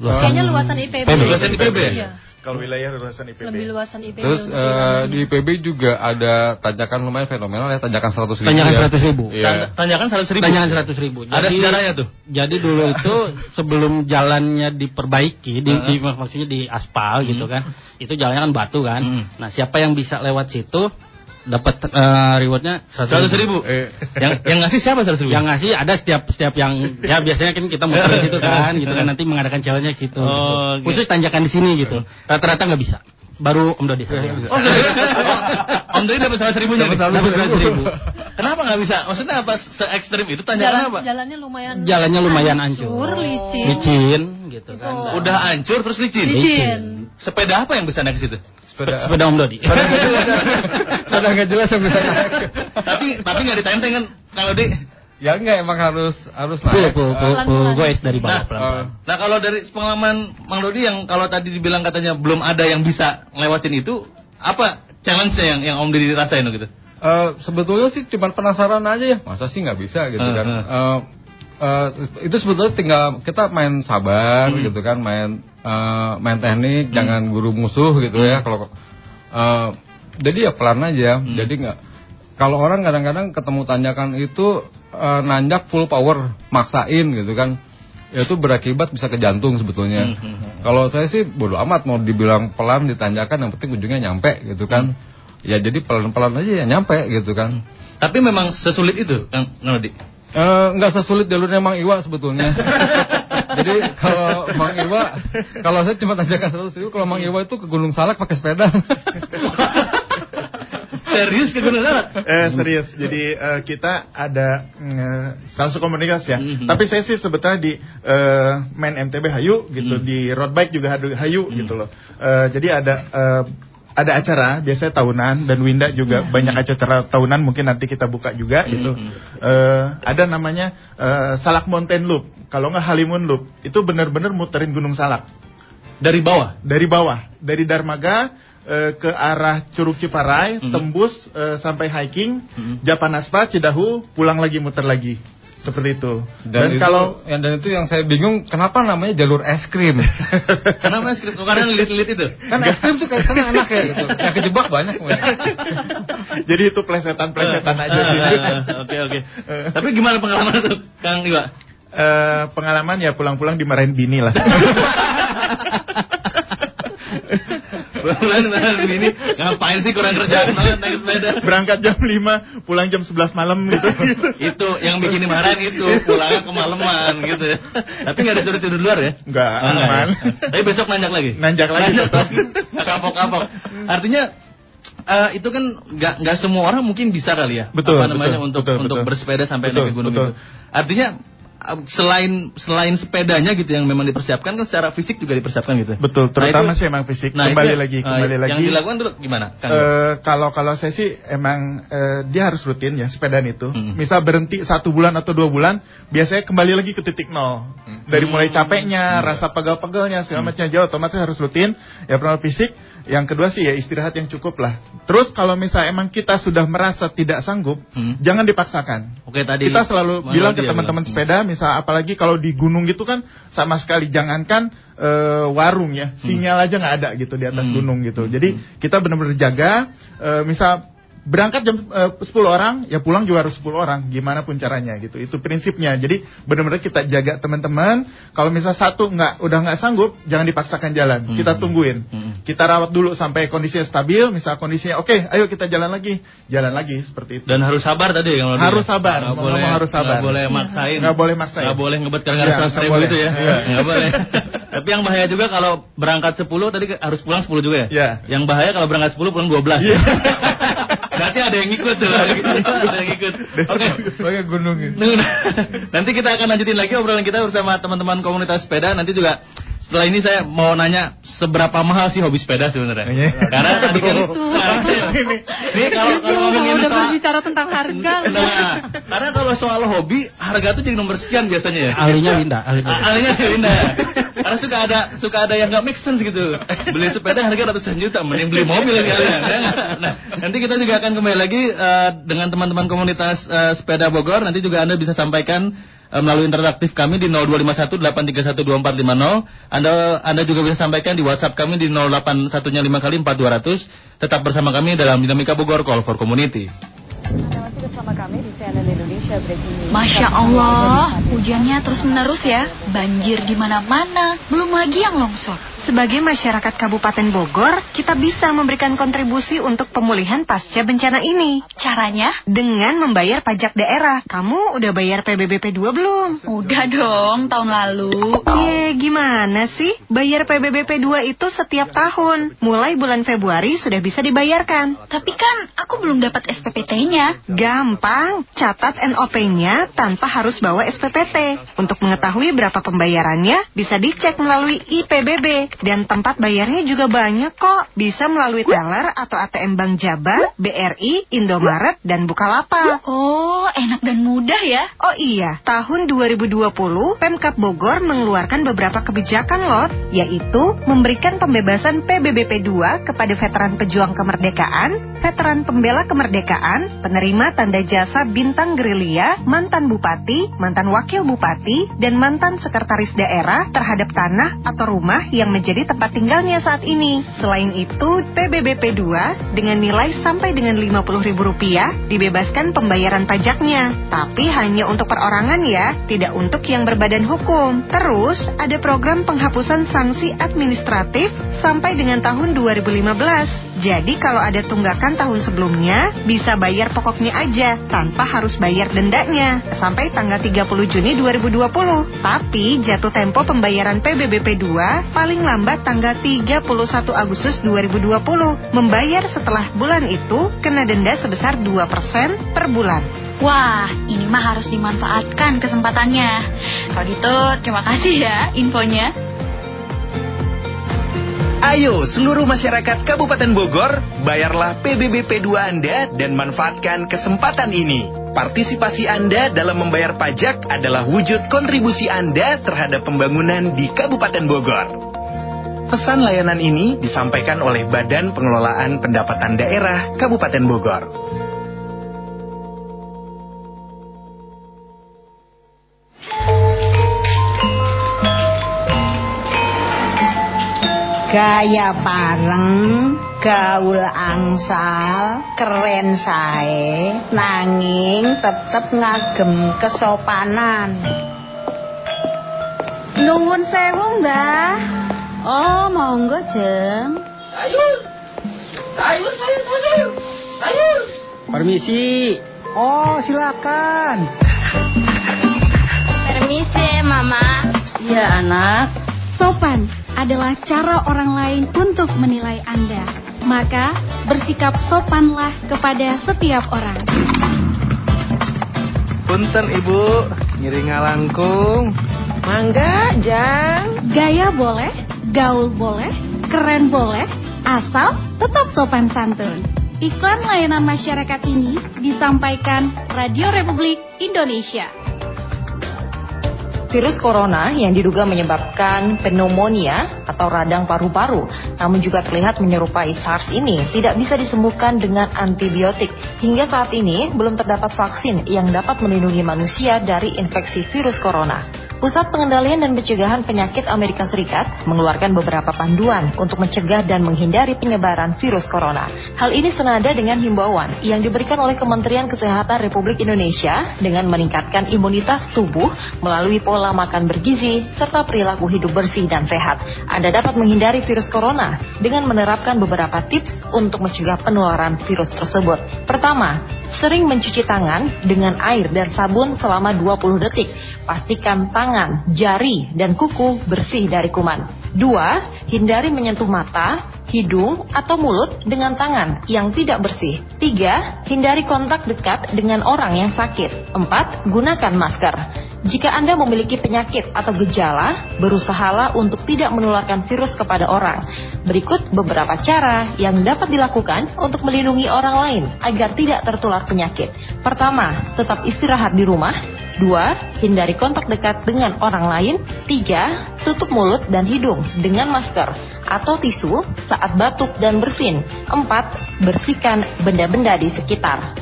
Kayaknya luasan IPB. PB. Luasan IPB. Iya. Kalau wilayah luasan IPB. lebih luasan IPB Terus wilayah. di IPB juga ada tanjakan lumayan fenomenal ya, tanjakan 100 ribu. Tanjakan ya. 100 ribu. Iya. Tan- Tanyakan seratus ribu. Tanjakan 100 ribu. Ada sejarahnya tuh. Jadi dulu itu sebelum jalannya diperbaiki, di, di- maksudnya di aspal gitu kan, itu jalannya kan batu kan. Hmm. Nah siapa yang bisa lewat situ dapat eh, rewardnya Seratus ribu. Eh. Yang yang ngasih siapa seratus ribu? Yang ngasih ada setiap setiap yang ya biasanya kan kita muter di situ kan, gitu kan nanti mengadakan challenge di situ. Oh, gitu. Khusus tanjakan di sini gitu. Rata-rata nggak bisa. Baru Om Dodi saja. Oh? Oh, Om Dodi dapat seratus ribunya? Dapat seratus ribu. Kenapa nggak bisa? Maksudnya apa se ekstrim itu tanjakan Jalan, apa? jalannya lumayan Jalannya lumayan hancur, licin. licin gitu kan. Itu. Udah hancur terus licin. Licin. Sepeda apa yang bisa naik ke situ? Sepeda. Sepeda Om Dodi. Sepeda nggak jelas yang bisa naik. tapi tapi nggak ditenteng kan kalau di Ya enggak emang harus harus naik. Eh, full Pelan-pelan. goes dari bawah Nah, pelan-pelan. Nah kalau dari pengalaman Mang Dodi yang kalau tadi dibilang katanya belum ada yang bisa ngelewatin itu, apa challenge-nya yang yang Om Dodi rasain gitu? Eh, sebetulnya sih cuma penasaran aja ya, masa sih nggak bisa gitu Eh, kan? eh. Eh, eh, itu sebetulnya tinggal kita main sabar Hmm. gitu kan, main eh, main teknik, jangan guru musuh gitu ya. Kalau eh, jadi ya pelan aja, Hmm. jadi nggak. Kalau orang kadang-kadang ketemu tanjakan itu eh, nanjak full power, maksain gitu kan. Ya itu berakibat bisa ke jantung sebetulnya. Hmm, hmm, hmm. Kalau saya sih bodo amat mau dibilang pelan ditanjakan yang penting ujungnya nyampe gitu kan. Ya jadi pelan-pelan aja ya nyampe gitu kan. Tapi memang sesulit itu, Kang Mang Eh, nggak sesulit jalurnya Mang Iwa sebetulnya. Jadi kalau Mang Iwa, kalau saya cuma tanjakan seratus ribu, kalau Mang Iwa itu ke Gunung Salak pakai sepeda. Serius ke Gunung Salak? Eh serius. Jadi eh, kita ada mm, salah satu komunitas ya. Mhm. Tapi saya sih sebetulnya di eh, main MTB Hayu gitu, Mhm. di road bike juga Hayu gitu loh. Eh, jadi ada eh, ada acara biasanya tahunan dan Winda juga banyak acara tahunan mungkin nanti kita buka juga gitu. Mhm. Eh, ada namanya eh, Salak Mountain Loop. Kalau nggak Halimun Loop, itu benar-benar muterin Gunung Salak Dari bawah. dari bawah, dari Darmaga eh, ke arah Curug Ciparai, Mhm. tembus eh, sampai hiking, Mhm. Japanaspa, Cidahu, pulang lagi muter lagi. Seperti itu. Dan, itu- kalau yang dan itu yang saya bingung kenapa namanya jalur es krim. Kenapa skrip? Karena lilit-lilit itu. kan es krim tuh kayak sana enak ya gitu. Yang kejebak banyak. Jadi itu plesetan-plesetan aja sih. Ah, Oke oke. Tapi gimana pengalaman itu, Kang Iwa? Eh, pengalaman ya pulang-pulang dimarahin bini lah. Bulan ini ngapain sih kurang kerjaan banget naik sepeda? Berangkat jam 5, pulang jam 11 malam gitu. itu yang bikin dimarahin itu pulangnya kemalaman gitu ya. Tapi nggak disuruh tidur luar ya? Enggak, Oh, nggak aman. ya? Tapi besok nanjak lagi. Nanjak lagi tetap. Kapok-kapok. Artinya eh, itu kan nggak nggak semua orang mungkin bisa kali ya. Betul, Apa namanya betul, untuk betul, untuk betul. bersepeda sampai Betul, naik ke gunung betul. itu. Artinya selain selain sepedanya gitu yang memang dipersiapkan kan secara fisik juga dipersiapkan gitu. Betul, Nah, terutama itu- sih emang fisik. Nah, kembali itu- lagi, eh, kembali lagi. Yang dilakukan dulu gimana? Eh, kalau kalau saya sih emang eh, dia harus rutin ya sepedaan itu. Hmm. Misal berhenti satu bulan atau dua bulan, biasanya kembali lagi ke titik nol. Dari mulai capeknya, rasa pegal-pegalnya segala macam jauh, otomatis harus rutin. Ya pertama fisik. Yang kedua sih ya istirahat yang cukup lah. Terus kalau misal emang kita sudah merasa tidak sanggup, Hmm. jangan dipaksakan. Oke tadi Kita selalu bilang ke ya teman-teman bilang. sepeda, misal apalagi kalau di gunung gitu kan sama sekali jangankan eh, warung ya, sinyal aja nggak ada gitu di atas Hmm. gunung gitu. Jadi kita benar-benar jaga, eh, misal berangkat jam eh, 10 orang, ya pulang juga harus 10 orang, gimana pun caranya gitu. Itu prinsipnya. Jadi benar-benar kita jaga teman-teman. Kalau misal satu nggak udah nggak sanggup, jangan dipaksakan jalan. Hmm. Kita tungguin. Hmm. Kita rawat dulu sampai kondisinya stabil. Misal kondisinya oke, ayo kita jalan lagi, jalan lagi seperti itu. Dan harus sabar tadi ya kalau dia. Harus sabar, Nggak boleh harus sabar. Nggak boleh maksain. Nggak boleh maksain. Nggak boleh ngebet karena Iya, harus seratus nggak ribu boleh. itu ya. Iya. Nggak boleh. Tapi yang bahaya juga kalau berangkat 10 tadi harus pulang 10 juga ya. Iya. Yang bahaya kalau berangkat 10 pulang 12. Iya. Berarti ada yang ngikut tuh. ada yang ngikut. Oke. Pakai gunung gitu. Nanti kita akan lanjutin lagi obrolan kita bersama teman-teman komunitas sepeda. Nanti juga setelah ini saya mau nanya seberapa mahal sih hobi sepeda sebenarnya. Iya. Karena tadi kan Itu. Nah, ini, ini kalau kalau ngomongin udah soal berbicara tentang harga. Nah, karena kalau soal hobi, harga tuh jadi nomor sekian biasanya ya. Ahlinya Winda, ahlinya. Ah, Alinya Winda. Karena suka ada suka ada yang nggak make sense gitu. Beli sepeda harga ratusan juta, mending beli mobil kalian. Nah, nanti kita juga akan kembali lagi eh, dengan teman-teman komunitas eh, sepeda Bogor. Nanti juga anda bisa sampaikan melalui interaktif kami di 0251831240. Anda Anda juga bisa sampaikan di WhatsApp kami di 081 kali 4200. Tetap bersama kami dalam Dinamika Bogor Call for Community. Masya Allah, hujannya terus menerus ya. Banjir di mana-mana, belum lagi yang longsor. Sebagai masyarakat Kabupaten Bogor, kita bisa memberikan kontribusi untuk pemulihan pasca bencana ini. Caranya? Dengan membayar pajak daerah. Kamu udah bayar PBBP 2 belum? Udah dong, tahun lalu. Ye, gimana sih? Bayar PBBP 2 itu setiap tahun. Mulai bulan Februari sudah bisa dibayarkan. Tapi kan aku belum dapat SPPT-nya. Gampang, catat NOP-nya tanpa harus bawa SPPT. Untuk mengetahui berapa pembayarannya, bisa dicek melalui IPBB. Dan tempat bayarnya juga banyak kok. Bisa melalui teller atau ATM Bank Jabar, BRI, Indomaret, dan Bukalapak. Oh, enak dan mudah ya. Oh iya, tahun 2020 Pemkap Bogor mengeluarkan beberapa kebijakan loh, yaitu memberikan pembebasan PBBP 2 kepada veteran pejuang kemerdekaan, veteran pembela kemerdekaan, penerima tanda jasa bintang gerilya, mantan bupati, mantan wakil bupati, dan mantan sekretaris daerah terhadap tanah atau rumah yang menjadi tempat tinggalnya saat ini. Selain itu, PBBP 2 dengan nilai sampai dengan Rp50.000 dibebaskan pembayaran pajaknya, tapi hanya untuk perorangan ya, tidak untuk yang berbadan hukum. Terus, ada program penghapusan sanksi administratif sampai dengan tahun 2015. Jadi kalau ada tunggakan tahun sebelumnya, bisa bayar pokoknya aja tanpa harus bayar dendanya sampai tanggal 30 Juni 2020. Tapi jatuh tempo pembayaran PBBP 2 paling lambat tanggal 31 Agustus 2020. Membayar setelah bulan itu kena denda sebesar 2% per bulan. Wah, ini mah harus dimanfaatkan kesempatannya. Kalau gitu, terima kasih ya infonya. Ayo seluruh masyarakat Kabupaten Bogor, bayarlah PBBP 2 Anda dan manfaatkan kesempatan ini. Partisipasi Anda dalam membayar pajak adalah wujud kontribusi Anda terhadap pembangunan di Kabupaten Bogor. Pesan layanan ini disampaikan oleh Badan Pengelolaan Pendapatan Daerah Kabupaten Bogor. Gaya pareng, gaul angsal, keren sae, nanging tetep ngagem kesopanan. Nuwun sewu, Mbah. Oh, monggo, Jeng. Sayur. Sayur, sayur, sayur. Sayur. Permisi. Oh, silakan. Permisi, Mama. Iya, anak. Sopan adalah cara orang lain untuk menilai Anda. Maka, bersikap sopanlah kepada setiap orang. Punten, Ibu. Ngiring langkung. Mangga, Jang. Gaya boleh, gaul boleh, keren boleh, asal tetap sopan santun. Iklan layanan masyarakat ini disampaikan Radio Republik Indonesia. Virus corona yang diduga menyebabkan pneumonia atau radang paru-paru, namun juga terlihat menyerupai SARS ini, tidak bisa disembuhkan dengan antibiotik. Hingga saat ini, belum terdapat vaksin yang dapat melindungi manusia dari infeksi virus corona. Pusat Pengendalian dan Pencegahan Penyakit Amerika Serikat mengeluarkan beberapa panduan untuk mencegah dan menghindari penyebaran virus corona. Hal ini senada dengan himbauan yang diberikan oleh Kementerian Kesehatan Republik Indonesia dengan meningkatkan imunitas tubuh melalui pola makan bergizi serta perilaku hidup bersih dan sehat. Anda dapat menghindari virus corona dengan menerapkan beberapa tips untuk mencegah penularan virus tersebut. Pertama, sering mencuci tangan dengan air dan sabun selama 20 detik. Pastikan tangan, jari, dan kuku bersih dari kuman. Dua, hindari menyentuh mata, hidung, atau mulut dengan tangan yang tidak bersih. Tiga, hindari kontak dekat dengan orang yang sakit. Empat, gunakan masker. Jika Anda memiliki penyakit atau gejala, berusahalah untuk tidak menularkan virus kepada orang. Berikut beberapa cara yang dapat dilakukan untuk melindungi orang lain agar tidak tertular penyakit. Pertama, tetap istirahat di rumah. 2. Hindari kontak dekat dengan orang lain. 3. Tutup mulut dan hidung dengan masker atau tisu saat batuk dan bersin. 4. Bersihkan benda-benda di sekitar.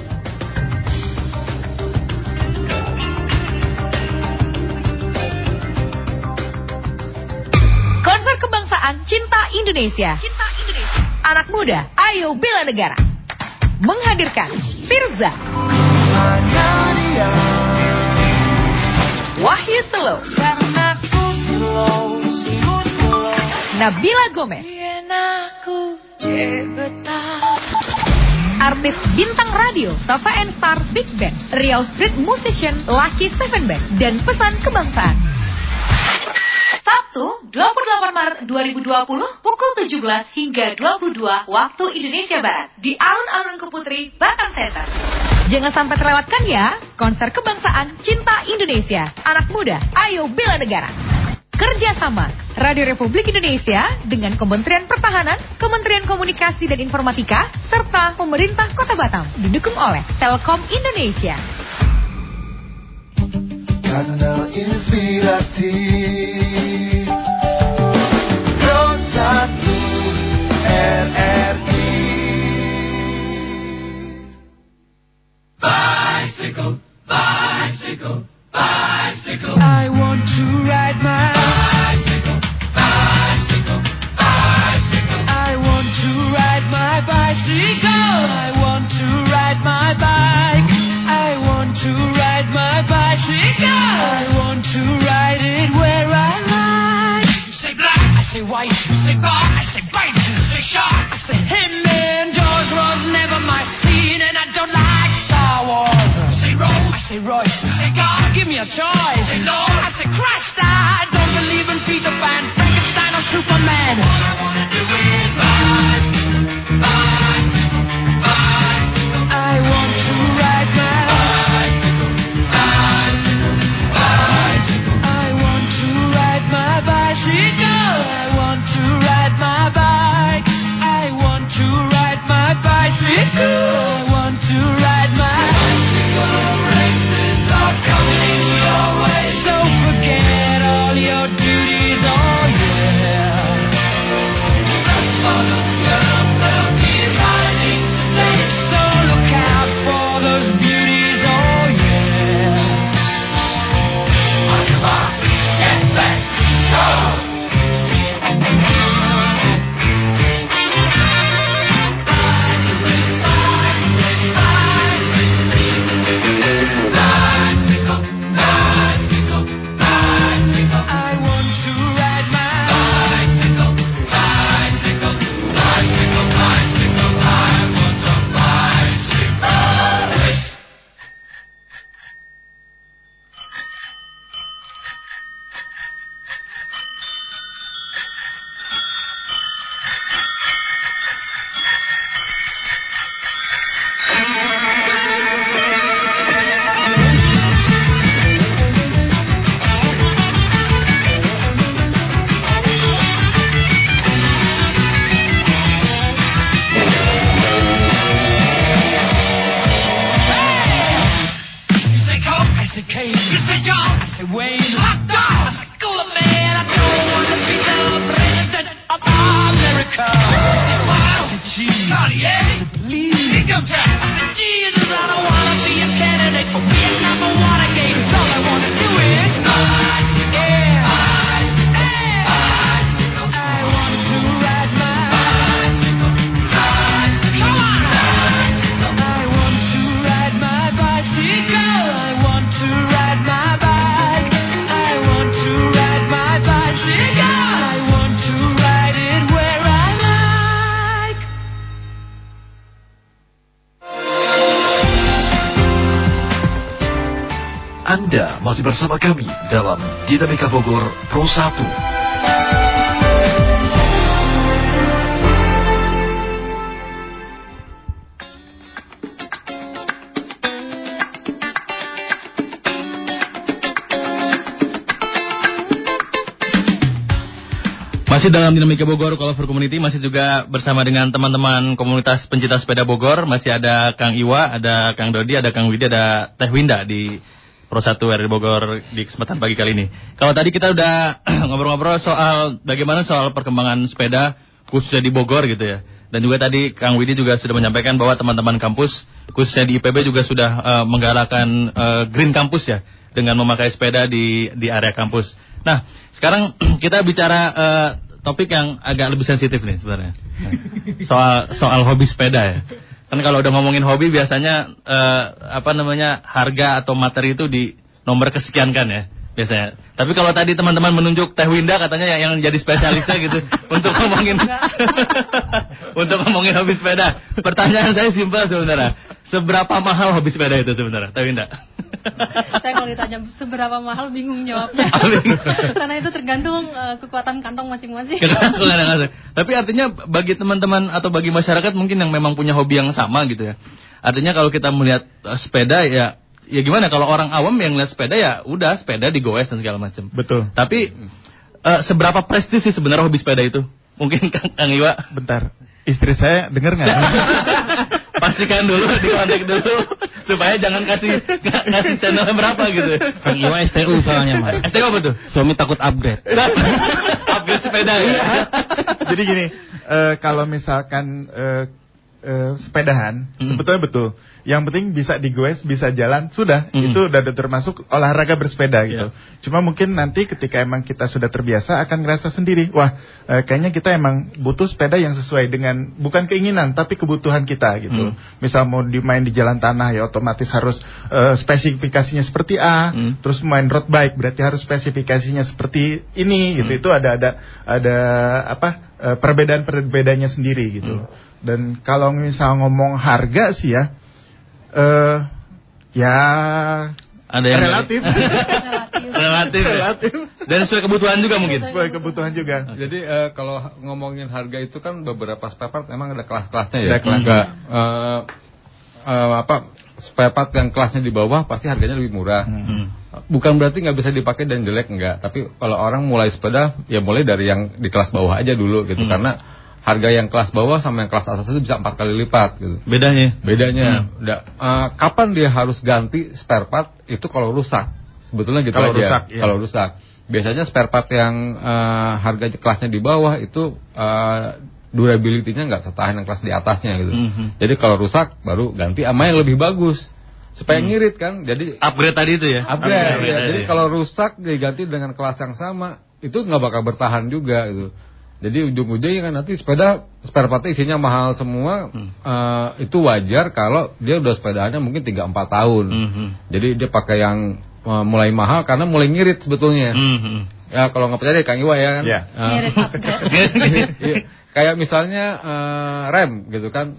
Konser Kebangsaan Cinta Indonesia. Cinta Indonesia. Anak muda, ayo bela negara. Menghadirkan Firza. Wahyu Selo. Nabila Gomez. Artis bintang radio, Tova and Star Big Band, Riau Street Musician, Lucky Seven Band, dan pesan kebangsaan. Sabtu, 28 Maret 2020, pukul 17 hingga 22 waktu Indonesia Barat, di Alun-Alun Keputri, Batam Center. Jangan sampai terlewatkan ya, konser kebangsaan Cinta Indonesia. Anak muda, ayo bela negara. Kerjasama Radio Republik Indonesia dengan Kementerian Pertahanan, Kementerian Komunikasi dan Informatika, serta Pemerintah Kota Batam. Didukung oleh Telkom Indonesia. Kanal Inspirasi Bicycle, bicycle. I want to ride my bicycle, bicycle, bicycle. I want to ride my bicycle. I want to ride my bike. I want to ride my bicycle. I want to ride it where I like. You say black, I say white. You say bar, I say bite. You say shark, I say him. And George was never my say. You say God, give me a choice. Say Lord, I say Christ. I don't believe in Peter Pan, Frankenstein, or Superman. All I wanna do is ride, bersama kami dalam Dinamika Bogor Pro 1. Masih dalam Dinamika Bogor Call Community masih juga bersama dengan teman-teman komunitas pencinta sepeda Bogor masih ada Kang Iwa, ada Kang Dodi, ada Kang Widi, ada Teh Winda di Pro 1 RRI Bogor di kesempatan pagi kali ini. Kalau tadi kita udah ngobrol-ngobrol soal bagaimana soal perkembangan sepeda khususnya di Bogor gitu ya. Dan juga tadi Kang Widi juga sudah menyampaikan bahwa teman-teman kampus khususnya di IPB juga sudah eh, menggalakkan eh, Green Campus ya dengan memakai sepeda di di area kampus. Nah, sekarang kita bicara eh, topik yang agak lebih sensitif nih sebenarnya. Soal soal hobi sepeda ya. Kan kalau udah ngomongin hobi biasanya eh, apa namanya harga atau materi itu di nomor kesekian kan ya biasanya. Tapi kalau tadi teman-teman menunjuk Teh Winda katanya yang, yang jadi spesialisnya gitu untuk ngomongin untuk ngomongin hobi sepeda. Pertanyaan saya simpel sebenarnya. Seberapa mahal hobi sepeda itu sebenarnya, Teh Winda? Saya kalau ditanya seberapa mahal bingung jawabnya. Karena itu tergantung eh, kekuatan kantong masing-masing. Tapi artinya bagi teman-teman atau bagi masyarakat mungkin yang memang punya hobi yang sama gitu ya. Artinya kalau kita melihat eh, sepeda ya ya gimana kalau orang awam yang lihat sepeda ya udah sepeda digoes dan segala macam. Betul. Tapi eh, seberapa prestis sih sebenarnya hobi sepeda itu? Mungkin Kang, Kang Iwa Bentar. Istri saya denger nggak? Pastikan dulu dikontak dulu supaya jangan kasih ngasih channel berapa gitu. Kang Iwa STU soalnya mah. STU apa tuh? Suami takut upgrade. Upgrade sepeda ya. Jadi gini, eh, kalau misalkan eh, eh, sepedahan, sebetulnya betul. Yang penting bisa digoes, bisa jalan, sudah. Itu udah termasuk olahraga bersepeda gitu. Cuma mungkin nanti ketika emang kita sudah terbiasa akan ngerasa sendiri, wah eh, kayaknya kita emang butuh sepeda yang sesuai dengan bukan keinginan tapi kebutuhan kita gitu. Misal mau dimain di jalan tanah ya otomatis harus eh, spesifikasinya seperti A, terus main road bike berarti harus spesifikasinya seperti ini gitu. Itu ada ada ada apa eh, perbedaan-perbedaannya sendiri gitu. Dan kalau misal ngomong harga sih ya eh ya Ada yang relatif. relatif. ya? Relatif. Dan sesuai kebutuhan juga mungkin. Sesuai kebutuhan juga. Jadi eh, kalau ngomongin harga itu kan beberapa spare part emang ada kelas-kelasnya ya. Ada kelas. Enggak, eh, eh, apa spare part yang kelasnya di bawah pasti harganya lebih murah. Bukan berarti nggak bisa dipakai dan jelek enggak, tapi kalau orang mulai sepeda ya mulai dari yang di kelas bawah aja dulu gitu karena harga yang kelas bawah sama yang kelas atas itu bisa empat kali lipat gitu. Bedanya. Bedanya, Da- eh, kapan dia harus ganti spare part itu kalau rusak. Sebetulnya gitu Kalau aja. rusak, iya. Kalau rusak. Biasanya spare part yang eh, harga kelasnya di bawah itu eh, durability-nya nggak setahan yang kelas di atasnya gitu. Mhm. Jadi kalau rusak baru ganti sama yang lebih bagus. Supaya ngirit kan. Jadi Upgrade tadi itu ya. upgrade. Upgrade ya. Jadi kalau rusak diganti dengan kelas yang sama itu nggak bakal bertahan juga gitu. Jadi ujung-ujungnya kan nanti sepeda spare part isinya mahal semua eh, itu wajar kalau dia udah sepedaannya mungkin 3 4 tahun. Mhm. Jadi dia pakai yang eh, mulai mahal karena mulai ngirit sebetulnya. Mhm. Ya kalau nggak percaya Kang Iwa ya kan. Ya. Eh, Ngirit upgrade. Iya. Kayak misalnya eh, rem gitu kan.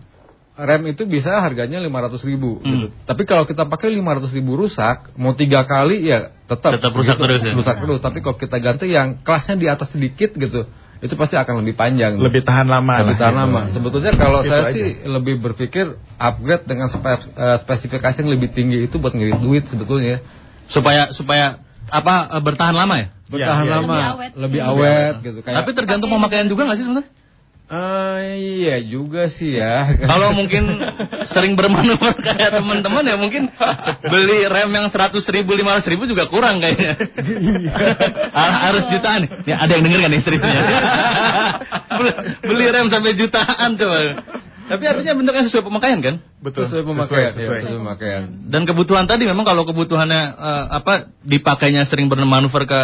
Rem itu bisa harganya 500 ribu gitu. Tapi kalau kita pakai 500 ribu rusak, mau tiga kali ya tetap Tetap rusak begitu, terus ya? Rusak terus. Tapi kalau kita ganti yang kelasnya di atas sedikit gitu, itu pasti akan lebih panjang. Lebih tahan lama. Lebih tahan gitu. lama. Sebetulnya kalau Itu saya aja. sih lebih berpikir upgrade dengan spe- eh, spesifikasi yang lebih tinggi itu buat ngirit duit sebetulnya. Supaya supaya apa eh, bertahan lama ya? Bertahan iya. lama, Lebih awet. lebih Iya. awet gitu. Kayak, Tapi tergantung pemakaian juga nggak sih sebenarnya? Eh, iya juga sih ya. Kalau mungkin sering bermanuver kayak teman-teman ya mungkin beli rem yang 100 ribu, 500 ribu juga kurang kayaknya. Ah, Harus jutaan. Ya ada yang denger kan istrinya? beli, rem sampai jutaan tuh. Tapi artinya bentuknya sesuai pemakaian kan? Betul. sesuai pemakaian, Sesuai, ya, sesuai. sesuai pemakaian. Dan kebutuhan tadi memang kalau kebutuhannya eh, apa dipakainya sering bermanuver ke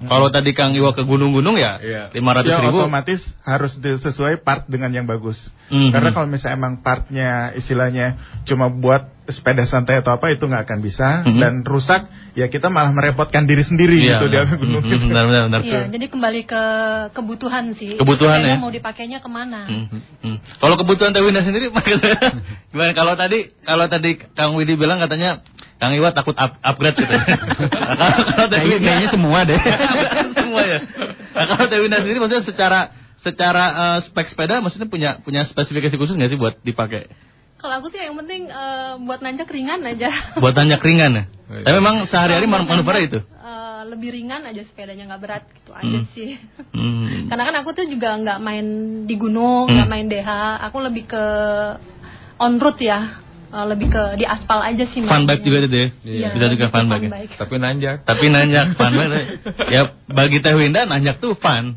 kalau tadi Kang Iwa ke gunung-gunung ya Iya. 500 Ya, ribu. otomatis harus sesuai part dengan yang bagus. Mhm. Karena kalau misalnya emang partnya istilahnya cuma buat sepeda santai atau apa itu nggak akan bisa Mhm. dan rusak ya kita malah merepotkan diri sendiri Iya, gitu di atas gunung Mhm, gitu. benar, benar, benar. Iya, jadi kembali ke kebutuhan sih. Kebutuhan ya. Mau dipakainya ke mana? Hmm, hmm. Kalau kebutuhan Teh Winda sendiri maksudnya gimana? Kalau tadi kalau tadi Kang Widi bilang katanya Kang Iwa takut up- upgrade gitu. Nah, kalau Winda Kayaknya semua deh. semua ya. Nah, kalau Winda sendiri maksudnya secara secara eh, spek sepeda maksudnya punya punya spesifikasi khusus nggak sih buat dipakai? Kalau aku sih yang penting eh, buat nanjak ringan aja. Buat tanjak ringan ya. iya. Tapi memang sehari-hari manuvernya nanjak, itu. eh, lebih ringan aja sepedanya nggak berat gitu aja Hmm. sih. Hmm. Karena kan aku tuh juga nggak main di gunung, Hmm. nggak main DH. Aku lebih ke on road ya, Eh, lebih ke di aspal aja sih. Fun bike juga ya. Iya, Bisa juga fun bike. ya. bike. Tapi nanjak. Tapi nanjak fun bike. Ya bagi Teh Winda nanjak tuh fun.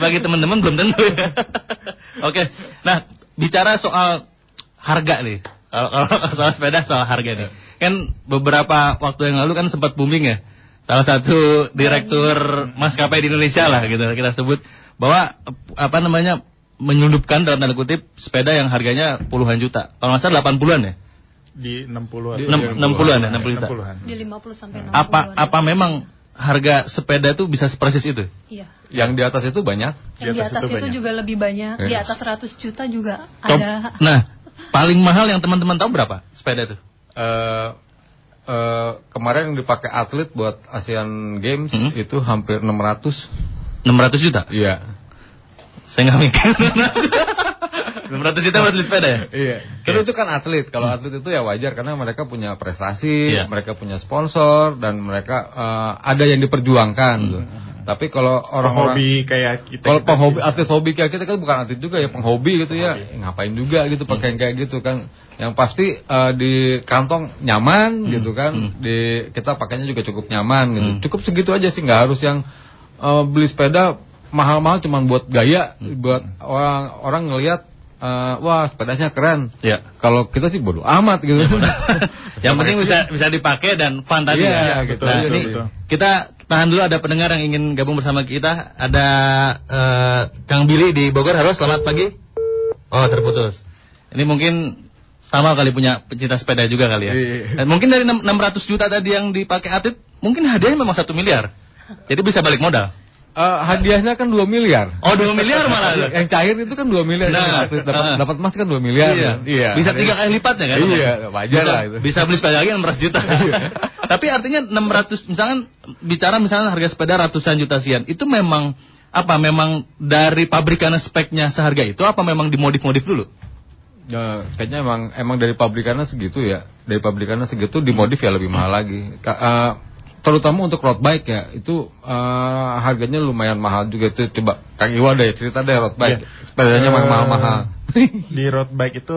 bagi teman-teman belum tentu ya. Oke. Nah, bicara soal harga nih. Kalau kalau soal sepeda soal harga nih. Kan beberapa waktu yang lalu kan sempat booming ya. Salah satu direktur maskapai di Indonesia lah gitu kita sebut bahwa eh, apa namanya menyelundupkan dalam tanda kutip sepeda yang harganya puluhan juta. Kalau nggak salah 80-an ya? Di 60 Enam- 60-an ya, 60 juta. 60-an. Di 50 sampai 60. Apa apa memang harga sepeda itu bisa sepersis itu? Iya. Yang di atas itu banyak. Yang di atas itu, juga lebih banyak. Di Yes. atas 100 juta juga Top- ada. Nah, paling mahal yang teman-teman tahu berapa sepeda itu? Eh eh, kemarin yang dipakai atlet buat Asian Games Hmm. itu hampir 600. 600 juta? Iya. Saya nggak mikir. 600 juta buat beli sepeda ya? Iya. Karena itu kan atlet. Kalau atlet itu ya wajar karena mereka punya prestasi, Iya. mereka punya sponsor dan mereka eh, ada yang diperjuangkan. gitu. Tapi kalau orang-orang Penghobi kayak kita. kalau kita penghobi atlet hobi kayak kita kan bukan atlet juga ya penghobi gitu ya Eh, ngapain juga gitu pakai yang kayak gitu kan yang pasti eh, di kantong nyaman gitu kan di kita pakainya juga cukup nyaman gitu cukup segitu aja sih nggak harus yang eh, beli sepeda mahal-mahal cuma buat gaya buat orang orang ngelihat eh, wah sepedanya keren Ya. kalau kita sih bodoh amat gitu Yang penting bisa bisa dipakai dan fun tadi Iya, ya. betul, Nah, betul, ini betul. kita tahan dulu ada pendengar yang ingin gabung bersama kita. Ada eh, Kang Billy di Bogor. Halo, selamat pagi. Oh, terputus. Ini mungkin sama kali punya pecinta sepeda juga kali ya. Iya. Dan mungkin dari 600 juta tadi yang dipakai atlet, mungkin hadiahnya memang satu miliar. Jadi bisa balik modal. Eh, hadiahnya kan 2 miliar. Oh, 2 miliar malah. yang cair itu kan 2 miliar. Nah, dapat ah. dapat emas kan 2 miliar. Iya. Iya. Bisa tiga kali lipatnya kan? Iya, wajar bisa, lah itu. Bisa beli sepeda lagi 600 juta. Tapi artinya 600 misalkan bicara misalnya harga sepeda ratusan juta sekian, itu memang apa memang dari pabrikannya speknya seharga itu apa memang dimodif-modif dulu? Ya, kayaknya emang emang dari pabrikannya segitu ya. Dari pabrikannya segitu dimodif ya lebih mahal lagi. Ka- eh, terutama untuk road bike ya, itu eh, harganya lumayan mahal juga itu. Coba Kang Iwa deh cerita deh road bike. Sepedanya emang Eh, mahal-mahal. di road bike itu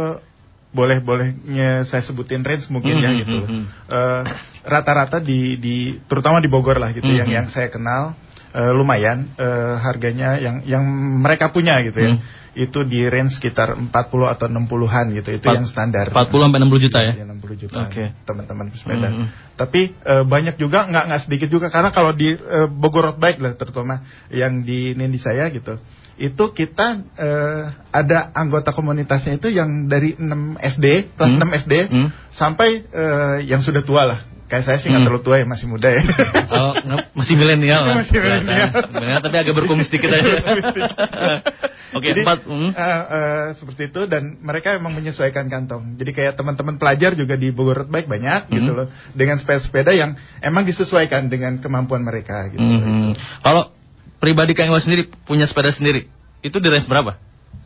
boleh bolehnya saya sebutin range mungkin ya Mhm, gitu. mhm. Eh, Rata-rata di di terutama di Bogor lah gitu yang Mhm. yang saya kenal eh, lumayan eh, harganya yang yang mereka punya gitu ya. Itu di range sekitar 40 atau 60-an gitu. Itu Empat- yang standar. 40 sampai 60 juta ya? Iya, 60 juta. Oke. Teman-teman pesepeda. Mhm. Tapi eh, banyak juga nggak nggak sedikit juga karena kalau di eh, Bogor Road Bike lah terutama yang di Nindi saya gitu. Itu kita eh, ada anggota komunitasnya itu yang dari 6 SD, kelas Hmm. 6 SD Hmm. sampai eh, yang sudah tua lah. Kayak saya sih nggak Hmm. terlalu tua ya, masih muda ya. Oh, masih milenial lah. Masih milenial. Milenial, tapi agak berkumis dikit aja. Oke, Jadi, empat. hmm. eh, eh, seperti itu dan mereka memang menyesuaikan kantong. Jadi kayak teman-teman pelajar juga di Bogor Road Bike banyak gitu Hmm. loh dengan sepeda-sepeda yang emang disesuaikan dengan kemampuan mereka gitu. Mhm. Kalau pribadi Kang Iwan sendiri punya sepeda sendiri, itu di range berapa?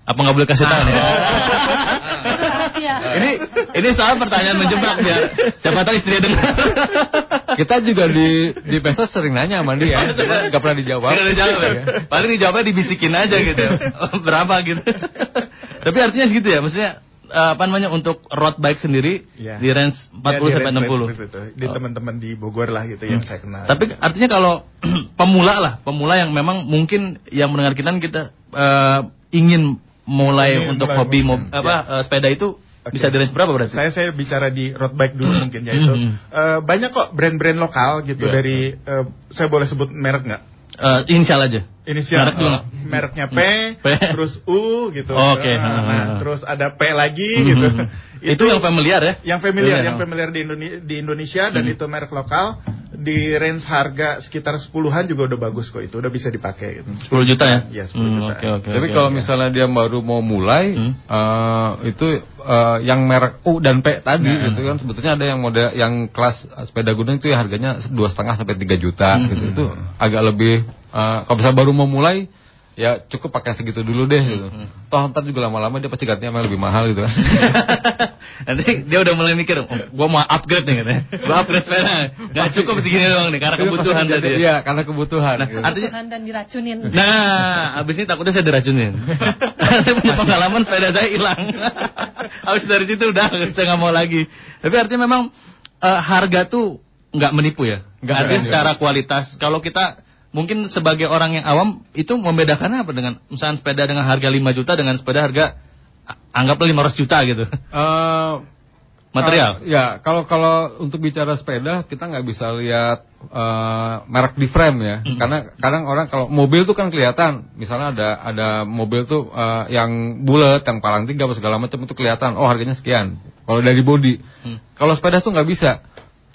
Apa nggak boleh kasih tahu nih? Iya. ini ini soal pertanyaan menjebak biar siapa tahu istri dengar. Kita juga di di Pesos sering nanya sama dia, cuma nggak pernah dijawab. Nggak ada jawab ya? Paling dijawabnya dibisikin aja gitu. Berapa gitu. Tapi artinya segitu ya, maksudnya eh, apa namanya untuk road bike sendiri Iya. di range 40 Ya, di sampai range 60. seperti itu. Di Oh. teman-teman di Bogor lah gitu yang Hmm. saya kenal. Tapi artinya kalau pemula lah, pemula yang memang mungkin yang mendengar kita kita eh, ingin mulai Ingin untuk mulai hobi mob- apa ya. eh, sepeda itu bisa di range berapa berarti? Saya saya bicara di road bike dulu mungkin ya itu. Mhm. Eh, banyak kok brand-brand lokal gitu Iya. dari eh, saya boleh sebut merek nggak? Eh, inisial aja. Inisial. Merek mereknya P, P. terus U gitu. Oke. Nah, nah, terus ada P lagi Mhm. gitu. Itu yang familiar ya? Yang familiar, Iya. yang familiar di, Indone- di Indonesia dan itu merek lokal di range harga sekitar 10-an juga udah bagus kok itu udah bisa dipakai gitu. 10 juta ya? Iya, 10 Hmm, juta. Oke, oke. Tapi oke, kalau oke. misalnya dia baru mau mulai, eh, itu eh, yang merek U dan P tadi Nah. itu kan sebetulnya ada yang model yang kelas sepeda gunung itu ya harganya dua setengah sampai 3 juta Hmm. gitu. Itu agak lebih eh, kalau misalnya baru mau mulai ya cukup pakai segitu dulu deh gitu. Hmm. Toh ntar juga lama-lama dia pasti gantinya lebih mahal gitu kan. Nanti dia udah mulai mikir, oh, gua mau upgrade nih katanya. Gua upgrade sepeda. Gak cukup segini doang nih karena kebutuhan tadi. ya. Iya, karena kebutuhan. Nah, gitu. artinya Tuhan dan diracunin. Nah, abis ini takutnya saya diracunin. saya punya pengalaman sepeda saya hilang. Habis dari situ udah saya nggak mau lagi. Tapi artinya memang eh, harga tuh nggak menipu ya. Nggak, artinya secara kualitas. Kalau kita mungkin sebagai orang yang awam itu membedakannya apa dengan misalnya sepeda dengan harga 5 juta dengan sepeda harga anggaplah 500 juta gitu. Eh, Material? Uh, ya, kalau kalau untuk bicara sepeda kita nggak bisa lihat uh, merek di frame ya, Hmm. karena kadang orang kalau mobil tuh kan kelihatan, misalnya ada ada mobil tuh uh, yang bulat, yang palang tiga apa segala macam itu kelihatan, oh harganya sekian. Kalau dari body, Hmm. kalau sepeda tuh nggak bisa.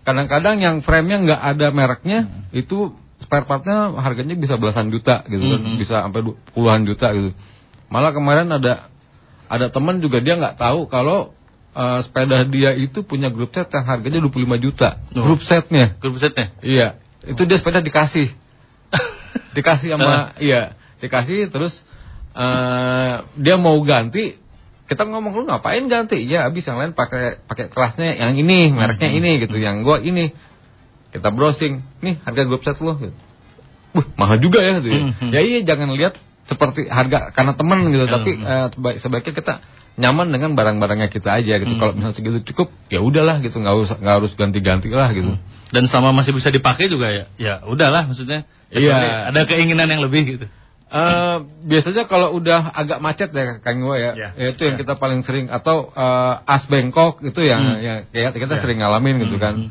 Kadang-kadang yang frame-nya nggak ada mereknya, itu spare partnya harganya bisa belasan juta gitu kan, Hmm. bisa sampai puluhan juta gitu. Malah kemarin ada ada teman juga dia nggak tahu kalau eh, sepeda dia itu punya grup set yang harganya 25 juta. Oh. Grup setnya. Grup setnya? Iya. Itu dia sepeda dikasih. dikasih sama iya, dikasih terus eh dia mau ganti kita ngomong lu ngapain ganti? Ya habis yang lain pakai pakai kelasnya yang ini, mereknya Hmm. ini gitu, yang gua ini. Kita browsing, nih harga grup set lu gitu. Wah, mahal juga ya gitu ya. Hmm. Ya iya jangan lihat seperti harga karena teman gitu, Hmm. tapi sebaik- sebaiknya kita nyaman dengan barang-barangnya kita aja gitu. Hmm. Kalau misalnya segitu cukup, ya udahlah gitu, nggak usah nggak harus ganti-ganti lah gitu. Dan selama masih bisa dipakai juga ya, ya udahlah maksudnya. Iya. Kecuali Ada keinginan yang lebih gitu. Eh, biasanya kalau udah agak macet ya Kang Iwa ya, Ya. ya itu yang kita paling sering atau eh, as Bangkok itu yang Hmm. yang kayak kita Ya. sering ngalamin gitu kan.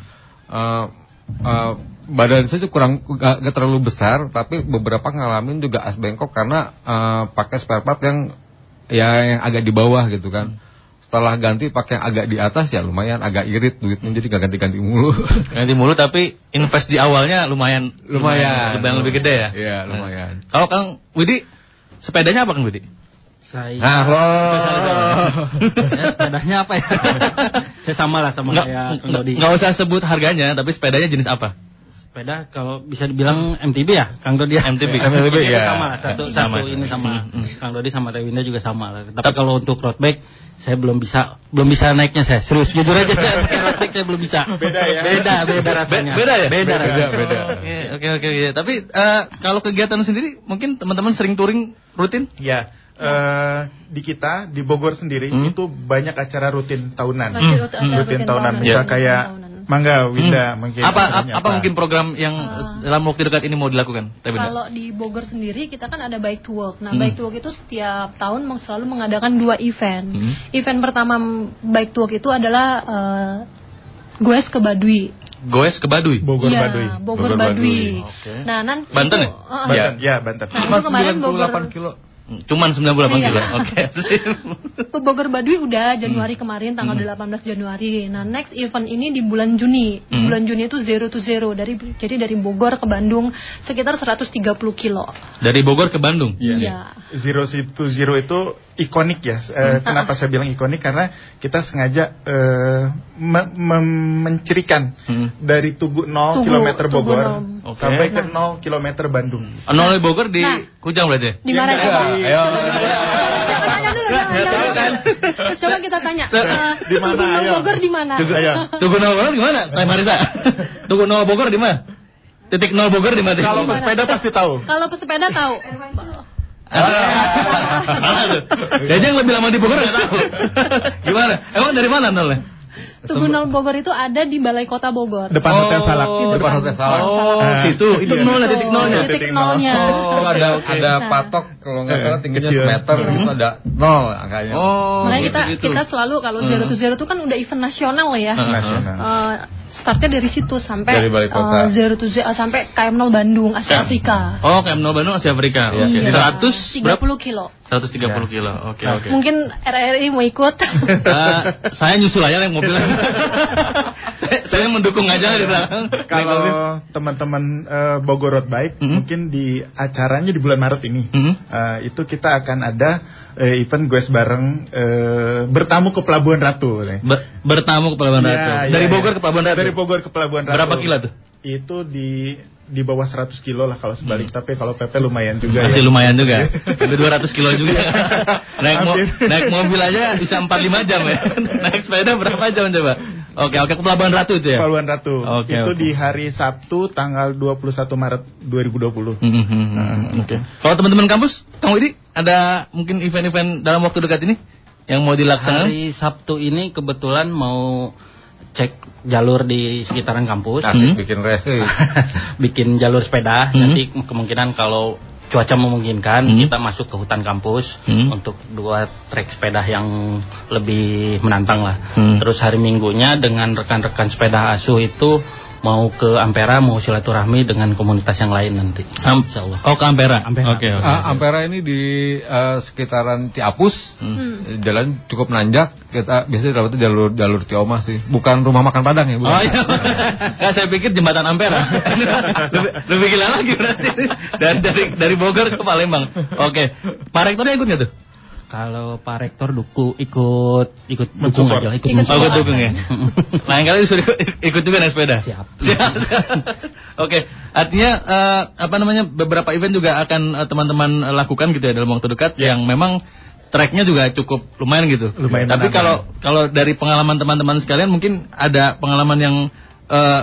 Eh, eh, badan saya kurang gak, gak terlalu besar tapi beberapa ngalamin juga as Bangkok karena eh, pakai spare part yang ya yang agak di bawah gitu kan. Setelah ganti pakai yang agak di atas ya lumayan agak irit duitnya jadi gak ganti-ganti mulu. Ganti mulu tapi invest di awalnya lumayan Lumayan. lumayan lebih gede ya. Iya, Nah. lumayan. Kalau Kang Widi sepedanya apa Kang Widi? Saya Nah, lo. Ya, sepedanya apa ya? Saya sama lah sama Nggak, kayak Kang Dodi. nggak usah sebut harganya, tapi sepedanya jenis apa? Sepeda kalau bisa dibilang MTB ya, Kang Dodi ya. MTB. MTB, ya. sama lah, satu Sama. satu ini sama. Hmm, Kang Dodi sama Rewinda juga sama lah. Tapi kalau untuk road bike saya belum bisa belum bisa naiknya saya. Serius jujur aja saya pakai road bike saya belum bisa. Beda ya? Beda, beda rasanya. Be- beda ya? Beda, Beda, rasanya. beda. Oke, oke, oke. Tapi eh, kalau kegiatan sendiri, mungkin teman-teman sering touring rutin? Ya, eh, di kita di Bogor sendiri Hmm. itu banyak acara rutin tahunan. Rutin- rutin- acara rutin tahunan. tahunan. Misal Iya. kayak. Mangga, Winda, Hmm. mungkin. apa, acaranya apa mungkin program yang Ah. dalam waktu dekat ini mau dilakukan? Kalau di Bogor sendiri kita kan ada Bike to Work. Nah, Hmm. Bike to Work itu setiap tahun selalu mengadakan dua event. Hmm. Event pertama Bike to Work itu adalah eh, Goes ke Baduy. Goes ke Baduy. Bogor Iya, Baduy. Bogor, Bogor Baduy. Baduy. Oke. Nah, nanti Banten itu, ya? eh, Banten, ya Banten. Nah, itu kemarin Bogor 98 kilo. Cuman 98 Iya. kilo. Oke. ke Bogor Baduy udah Januari Hmm. kemarin tanggal 18 Januari. Nah, next event ini di bulan Juni. Hmm. Bulan Juni itu zero to zero dari jadi dari Bogor ke Bandung sekitar 130 kilo. Dari Bogor ke Bandung. Iya. Zero to Zero itu ikonik ya. Eh, kenapa saya bilang ikonik? Karena kita sengaja eh, me- mem- mencirikan Hmm. dari Tugu 0 Tugu- km Bogor. Oke. sampai ke 0 km Bandung. Nol Bogor di Nah. Kujang berarti? Di mana Yang ya, Ayo. Tanya. Terus coba kita tanya. eh, Di mana, Tugu? Bogor di mana? Tugu- ayo. Tugu nol Bogor di mana? Teh Marisa. Tugu nol Bogor di mana? Titik nol Bogor di mana? Kalau pesepeda pasti tahu. Kalau pesepeda tahu. Mana tuh? Kayaknya yang lebih lama di Bogor nggak tahu. Gimana? Emang dari mana nolnya? Tugu Nol Bogor itu ada di Balai Kota Bogor. Depan Hotel Salak. Di Depan Hotel Salak. Oh, Ah. situ. Itu Iya. nolnya, titik nolnya. Titik nolnya. Oh, ada ada Nah. patok kalau nggak salah tingginya Kecil. semeter itu ada nol angkanya. Oh, Makanya kita kita selalu kalau zero to zero itu kan udah event nasional ya. Hmm. Nasional. Eh, startnya dari situ sampai Dari Balai Kota. eh, zero to zero sampai KM 0 Bandung Asia. Afrika. Oh, KM 0 Bandung Asia Afrika. Iya. Oke. Iya. 100 berapa? 30 kilo. 130 kilo. Oke, oke. Mungkin RRI mau ikut. Eh, saya nyusul aja yang mobil. saya, saya mendukung aja di belakang. Kalau teman-teman eh, Bogor Road Bike, Hmm. mungkin di acaranya di bulan Maret ini, Hmm. eh, itu kita akan ada eh, event goes bareng eh, bertamu ke Pelabuhan Ratu. Ber- bertamu ke Pelabuhan Ya, Ratu. ya, Dari ya. Bogor ke Pelabuhan Ratu. Dari Bogor ke Pelabuhan Ratu. Berapa kilo tuh? Itu di di bawah 100 kilo lah kalau sebalik, tapi kalau PP lumayan juga Masih ya. lumayan juga. Sampai 200 kilo juga. naik, mo naik mobil aja bisa 4-5 jam ya. naik sepeda berapa jam coba? Oke, oke ke Pelabuhan Ratu itu ya. Pelabuhan Ratu. Oke, itu oke. di hari Sabtu tanggal 21 Maret 2020. Hmm, hmm, hmm, hmm, Oke. Kalau teman-teman kampus, Kang Widi, ada mungkin event-event dalam waktu dekat ini yang mau dilaksanakan? Hari Sabtu ini kebetulan mau cek jalur di sekitaran kampus. Asik Hmm. bikin race tuh. bikin jalur sepeda Hmm. nanti kemungkinan kalau cuaca memungkinkan Hmm. kita masuk ke hutan kampus Hmm. untuk dua trek sepeda yang lebih menantang lah. Hmm. Terus hari Minggunya dengan rekan-rekan sepeda asuh itu mau ke Ampera mau silaturahmi dengan komunitas yang lain nanti. Am- Insyaallah. Oh ke Ampera. Ampera. Oke oke. Ah, Ampera ini di eh, sekitaran Ciapus, Hmm. jalan cukup nanjak. Kita biasanya dapetnya jalur jalur Cioma sih, bukan rumah makan Padang ya, bukan. Oh iya. Nggak, saya pikir jembatan Ampera. lebih, lebih gila lagi berarti. Dari dari dari Bogor ke Palembang. Oke. Pak Rektornya ikut nggak tuh? Kalau Pak Rektor duku ikut ikut dukung aja, ikut, Ikut ikut dukung ya? Lain kali disuruh ikut, ikut juga naik sepeda. Siap. Siap. Oke, artinya eh, apa namanya beberapa event juga akan eh, teman-teman eh, lakukan gitu ya dalam waktu dekat yang memang tracknya juga cukup lumayan gitu. Lumayan Tapi kalau kalau dari pengalaman teman-teman sekalian mungkin ada pengalaman yang eh,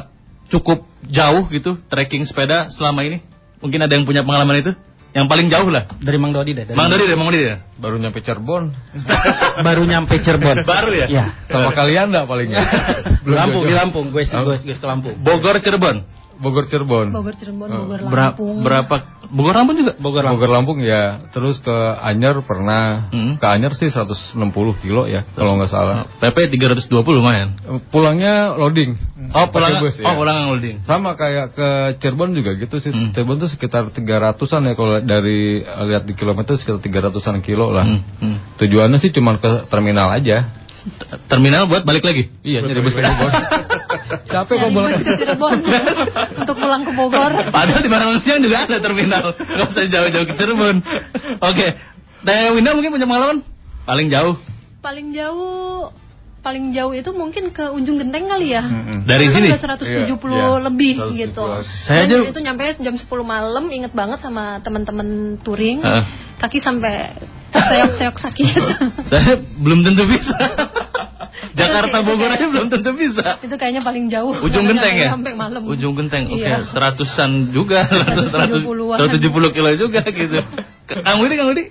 cukup jauh gitu trekking sepeda selama ini. Mungkin ada yang punya pengalaman itu? Yang paling jauh lah. Dari Mang Dodi deh. dari Mang Dodi deh, Mang Dodi deh. Baru nyampe Cirebon. Baru nyampe Cirebon. Baru ya? Iya. Sama kalian enggak palingnya? Lampung, di Lampung, gue Oh. gue gue ke Lampung. Bogor Cirebon. Bogor Cirebon. Bogor Cirebon, Bogor Bera- Lampung. berapa? Bogor Lampung juga? Bogor Bogor Lampung ya. Terus ke Anyer pernah. Hmm. Ke Anyer sih 160 kilo ya kalau nggak salah. PP 320 lumayan. Pulangnya loading. Oh, pulang bus, oh, ya. pulang loading. Sama kayak ke Cirebon juga gitu sih. Hmm. Cirebon tuh sekitar 300-an ya kalau dari lihat di kilometer sekitar 300-an kilo lah. Hmm, hmm. Tujuannya sih cuma ke terminal aja. Terminal buat balik lagi. Iya, nyari bus ke Bogor. Capek kok bus ke Cirebon untuk pulang ke Bogor. Padahal di Barang Siang juga ada terminal. Gak usah jauh-jauh ke Cirebon. Oke. Teh Winda mungkin punya pengalaman? Paling jauh. Paling jauh paling jauh itu mungkin ke ujung genteng kali ya. Dari Karena sini? Udah 170 Iya, iya. lebih 170. gitu. Saya Dan aja- itu nyampe jam 10 malam, inget banget sama teman-teman touring. Heeh. Kaki sampai terseok-seok sakit. Saya belum tentu bisa. Jakarta Bogor aja belum tentu bisa. itu kayaknya paling jauh. Ujung genteng ya? Sampai malam. Ujung genteng. Oke, Iya. seratusan juga, seratus seratus 170-an. seratus tujuh puluh kilo juga gitu. Kang Widi, Kang Widi.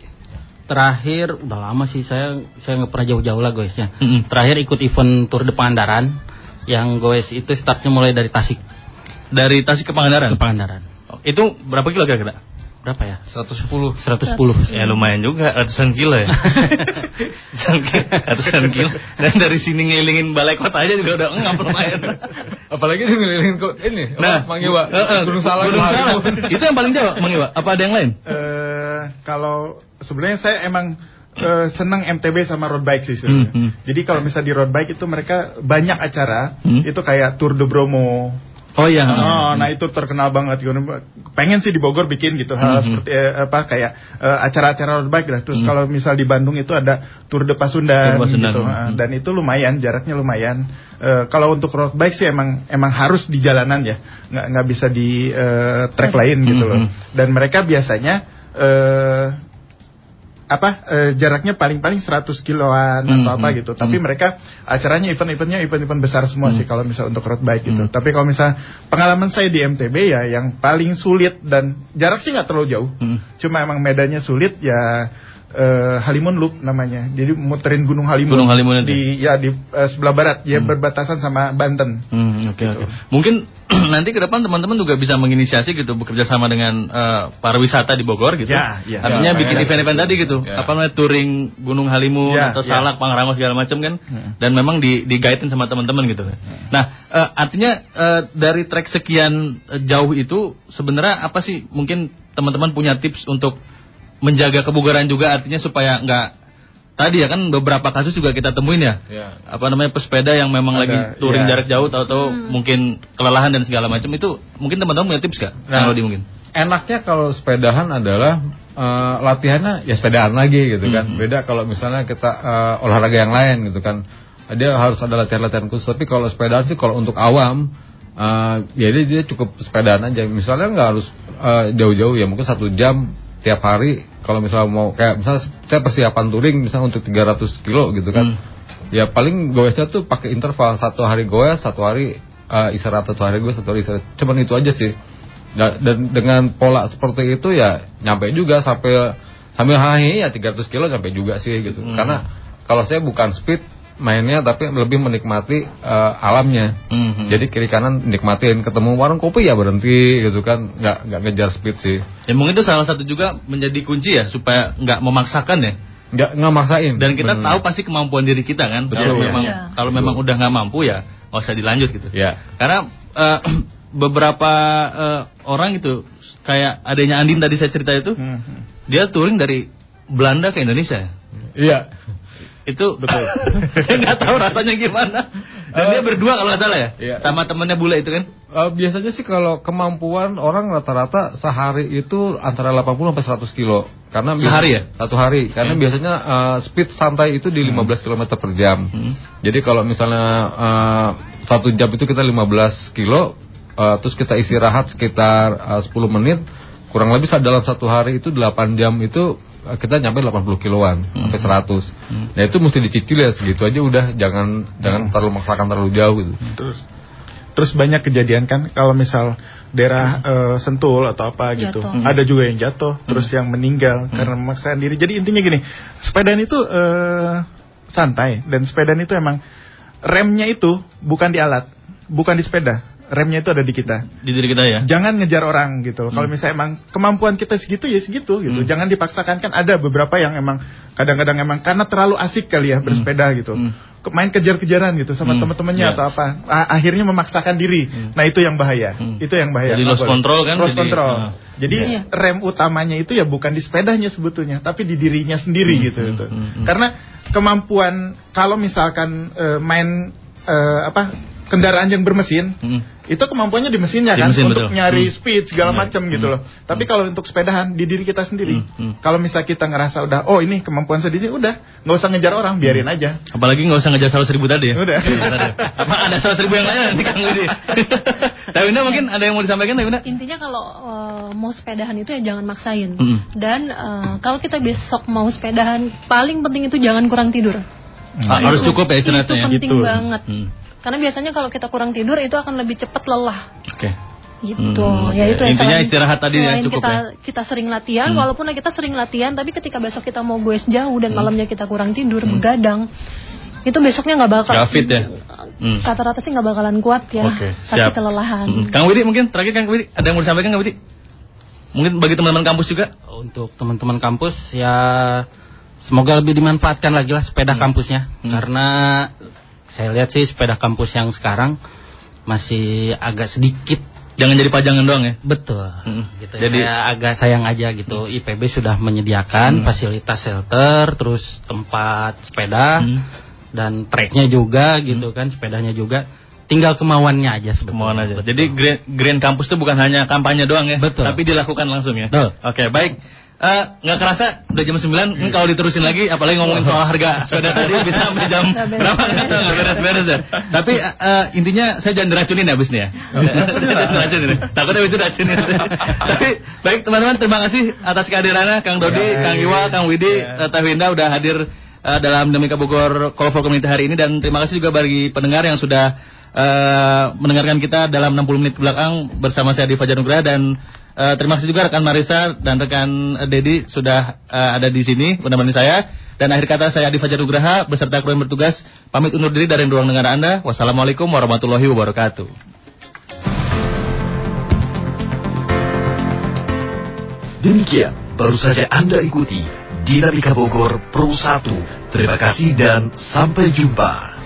Terakhir udah lama sih saya saya nggak pernah jauh-jauh lah guysnya. Terakhir ikut event Tour de Pangandaran yang guys itu startnya mulai dari Tasik Dari Tasik ke Pangandaran. ke Pangandaran. Oh, Itu berapa kilo kira-kira? Berapa ya? 110. 110. Ya lumayan juga, ratusan kilo ya. ratusan kilo, ratusan kilo. Dan dari sini ngelilingin balai kota aja juga udah ngap lumayan. Apalagi dia ngelilingin kok ini. Nah, Mang Iwa. eh, eh, Gunung Salak. Gunung Salak. Itu yang paling jauh, Mang Iwa. Apa ada yang lain? Eh, kalau sebenarnya saya emang eh, senang MTB sama road bike sih sebenarnya. Hmm, hmm. Jadi kalau misalnya di road bike itu mereka banyak acara, Hmm. itu kayak Tour de Bromo. Oh iya. Oh, nah itu terkenal banget. Pengen sih di Bogor bikin gitu hal Hmm, seperti eh, apa kayak eh, acara-acara road bike lah. Terus Hmm. kalau misal di Bandung itu ada Tour de Pasundan, Tour de Pasundan, gitu. hmm. Ah, Dan itu lumayan, jaraknya lumayan. Eh, kalau untuk road bike sih emang emang harus di jalanan ya, nggak nggak bisa di eh, track lain gitu loh. Hmm. Dan mereka biasanya eh apa eh, jaraknya paling-paling 100 kiloan Hmm, atau apa hmm, gitu. Tapi hmm. mereka acaranya event-eventnya event-event besar semua Hmm. sih kalau misal untuk road bike gitu. Hmm. Tapi kalau misal pengalaman saya di MTB ya yang paling sulit dan jarak sih nggak terlalu jauh. Hmm. Cuma emang medannya sulit ya eh, Halimun Loop namanya. Jadi muterin Gunung Halimun. Gunung Halimun itu. di ya di eh, sebelah barat ya berbatasan sama Banten. Hmm, oke Gitu. oke. Mungkin nanti ke depan teman-teman juga bisa menginisiasi gitu bekerja sama dengan eh, pariwisata di Bogor gitu. Ya, ya. Artinya Ya, bikin ya, event-event ya. tadi gitu. Ya. Apa namanya touring Gunung Halimun Ya, atau ya. Salak, Pangrango segala macam kan. Hmm. Dan memang di di guidein sama teman-teman gitu. Nah, eh, artinya eh, dari trek sekian eh, jauh itu sebenarnya apa sih mungkin teman-teman punya tips untuk menjaga kebugaran juga artinya supaya nggak Tadi ya kan beberapa kasus juga kita temuin ya. Ya. Apa namanya pesepeda yang memang Ada, lagi touring ya. jarak jauh tahu-tahu mungkin kelelahan dan segala macam itu mungkin teman-teman punya tips gak? Nah. Kalau di mungkin. Enaknya kalau sepedahan adalah eh, latihannya ya sepedaan lagi gitu kan. Mhm. Beda kalau misalnya kita eh, olahraga yang lain gitu kan. Dia harus ada latihan-latihan khusus. Tapi kalau sepedaan sih kalau untuk awam eh, ya dia, dia cukup sepedaan aja. Misalnya nggak harus eh, jauh-jauh ya mungkin satu jam tiap hari. Kalau misalnya mau kayak misalnya saya persiapan touring misalnya untuk 300 kilo gitu kan. Ya paling goesnya tuh pakai interval satu hari goes, satu hari eh, istirahat, satu hari goes, satu hari istirahat. Cuman itu aja sih. Da- dan dengan pola seperti itu ya nyampe juga sampai sambil hahi ya 300 kilo nyampe juga sih gitu. Hmm. Karena kalau saya bukan speed mainnya tapi lebih menikmati eh, alamnya. Mhm. Jadi kiri kanan nikmatin, ketemu warung kopi ya berhenti gitu kan, nggak nggak ngejar speed sih. Ya mungkin itu salah satu juga menjadi kunci ya supaya nggak memaksakan ya. Nggak nggak maksain. Dan kita Bener. tahu pasti kemampuan diri kita kan. Betul. Kalau Iya. memang Iya. kalau memang udah nggak mampu ya nggak usah dilanjut gitu. Ya. Karena eh, beberapa eh, orang itu kayak adanya Andin tadi saya cerita itu, dia touring dari Belanda ke Indonesia. Iya. Itu betul. saya nggak tahu rasanya gimana. Dan dia berdua kalau nggak salah ya, Iya. sama temennya bule itu kan. Eh, biasanya sih kalau kemampuan orang rata-rata sehari itu antara 80 sampai 100 kilo. Karena Sehari ya? Satu hari. Karena biasanya eh, speed santai itu di 15 km per jam. Jadi kalau misalnya eh, satu jam itu kita 15 kilo, eh, terus kita istirahat sekitar eh, 10 menit, kurang lebih dalam satu hari itu 8 jam itu kita nyampe 80 kiloan sampai 100. Nah itu mesti dicicil ya segitu aja udah jangan jangan terlalu memaksakan terlalu jauh gitu. Terus terus banyak kejadian kan kalau misal daerah eh, Sentul atau apa gitu. Jatuh. Ada juga yang jatuh, terus yang meninggal karena memaksakan diri. Jadi intinya gini, sepedaan itu eh, santai dan sepedaan itu emang remnya itu bukan di alat, bukan di sepeda. Remnya itu ada di kita. Di diri kita ya. Jangan ngejar orang gitu. Kalau misalnya emang kemampuan kita segitu ya segitu gitu. Jangan dipaksakan kan ada beberapa yang emang kadang-kadang emang karena terlalu asik kali ya bersepeda gitu. Ke- Main kejar-kejaran gitu sama Hmm. teman-temannya Ya. atau apa. A- akhirnya memaksakan diri. Nah, itu yang bahaya. Itu yang bahaya. Jadi lost control kan, Lost jadi- control. ah. Jadi Iya. rem utamanya itu ya bukan di sepedanya sebetulnya, tapi di dirinya sendiri gitu gitu. Karena kemampuan kalau misalkan eh, main eh, apa kendaraan yang bermesin itu kemampuannya di mesinnya Di kan mesin, untuk betul. nyari Hmm. speed segala Iya. macam gitu Hmm. loh. Tapi kalau untuk sepedahan di diri kita sendiri. Hmm. Kalau misal kita ngerasa udah oh ini kemampuan saya di sini udah nggak usah ngejar orang biarin aja. Apalagi nggak usah ngejar seratus ribu tadi ya. Udah. Iya, ya. Apa ada seratus ribu yang lain nanti Kang Widi? Tapi Winda mungkin ada yang mau disampaikan Tapi Winda? Intinya kalau eh, mau sepedahan itu ya jangan maksain. Mm. Dan eh, kalau kita besok mau sepedahan, paling penting itu jangan kurang tidur. Ah, harus Itu- cukup ya istirahatnya Itu ya. penting Gitu. banget. Hmm. Karena biasanya kalau kita kurang tidur itu akan lebih cepat lelah. Oke. Gitu. Hmm, Ya itu ya, Intinya selain- istirahat tadi ya selain cukup kita, ya. Kita sering latihan, Hmm. walaupun kita sering latihan, tapi ketika besok kita mau goes jauh dan Hmm. malamnya kita kurang tidur, begadang, itu besoknya nggak bakal. Nggak fit ya. Hmm. Rata-rata sih nggak bakalan kuat ya. Oke, Pasti siap. kelelahan. Hmm. Kang Widi mungkin terakhir Kang Widi ada yang mau disampaikan Kang Widi? Mungkin bagi teman-teman kampus juga? Untuk teman-teman kampus ya semoga lebih dimanfaatkan lagi lah sepeda kampusnya karena saya lihat sih sepeda kampus yang sekarang masih agak sedikit Jangan jadi pajangan doang ya. betul gitu ya. Jadi- saya agak sayang aja gitu IPB sudah menyediakan Hmm. fasilitas shelter terus tempat sepeda Hmm. dan treknya juga gitu kan sepedanya juga tinggal kemauannya aja sebetulnya Kemauan aja. Betul. Jadi Green, Green Campus itu bukan hanya kampanye doang ya, Betul. tapi dilakukan langsung ya. Betul. Oke, baik. Eh, nggak kerasa udah jam 9 Ini kalau diterusin lagi apalagi ngomongin soal harga sepeda tadi bisa sampai jam Nggak beres. berapa nggak beres-beres ya. Tapi eh, eh, intinya saya jangan diracunin ya abis nih ya. Diracunin. ya. Takutnya itu diracunin. Tapi baik teman-teman terima kasih atas kehadirannya Kang Dodi, Kang Iwa, Kang Widi, eh, Teh Winda udah hadir eh, dalam Dinamika Bogor Call for Community hari ini dan terima kasih juga bagi pendengar yang sudah eh, mendengarkan kita dalam 60 menit ke belakang bersama saya di Fajar Nugraha dan eh, terima kasih juga rekan Marisa dan rekan Dedi sudah eh, ada di sini menemani saya dan akhir kata saya di Fajar Nugraha beserta kru yang bertugas pamit undur diri dari ruang dengar Anda. Wassalamualaikum warahmatullahi wabarakatuh. Demikian baru saja Anda ikuti Dinamika Bogor Pro 1. Terima kasih dan sampai jumpa.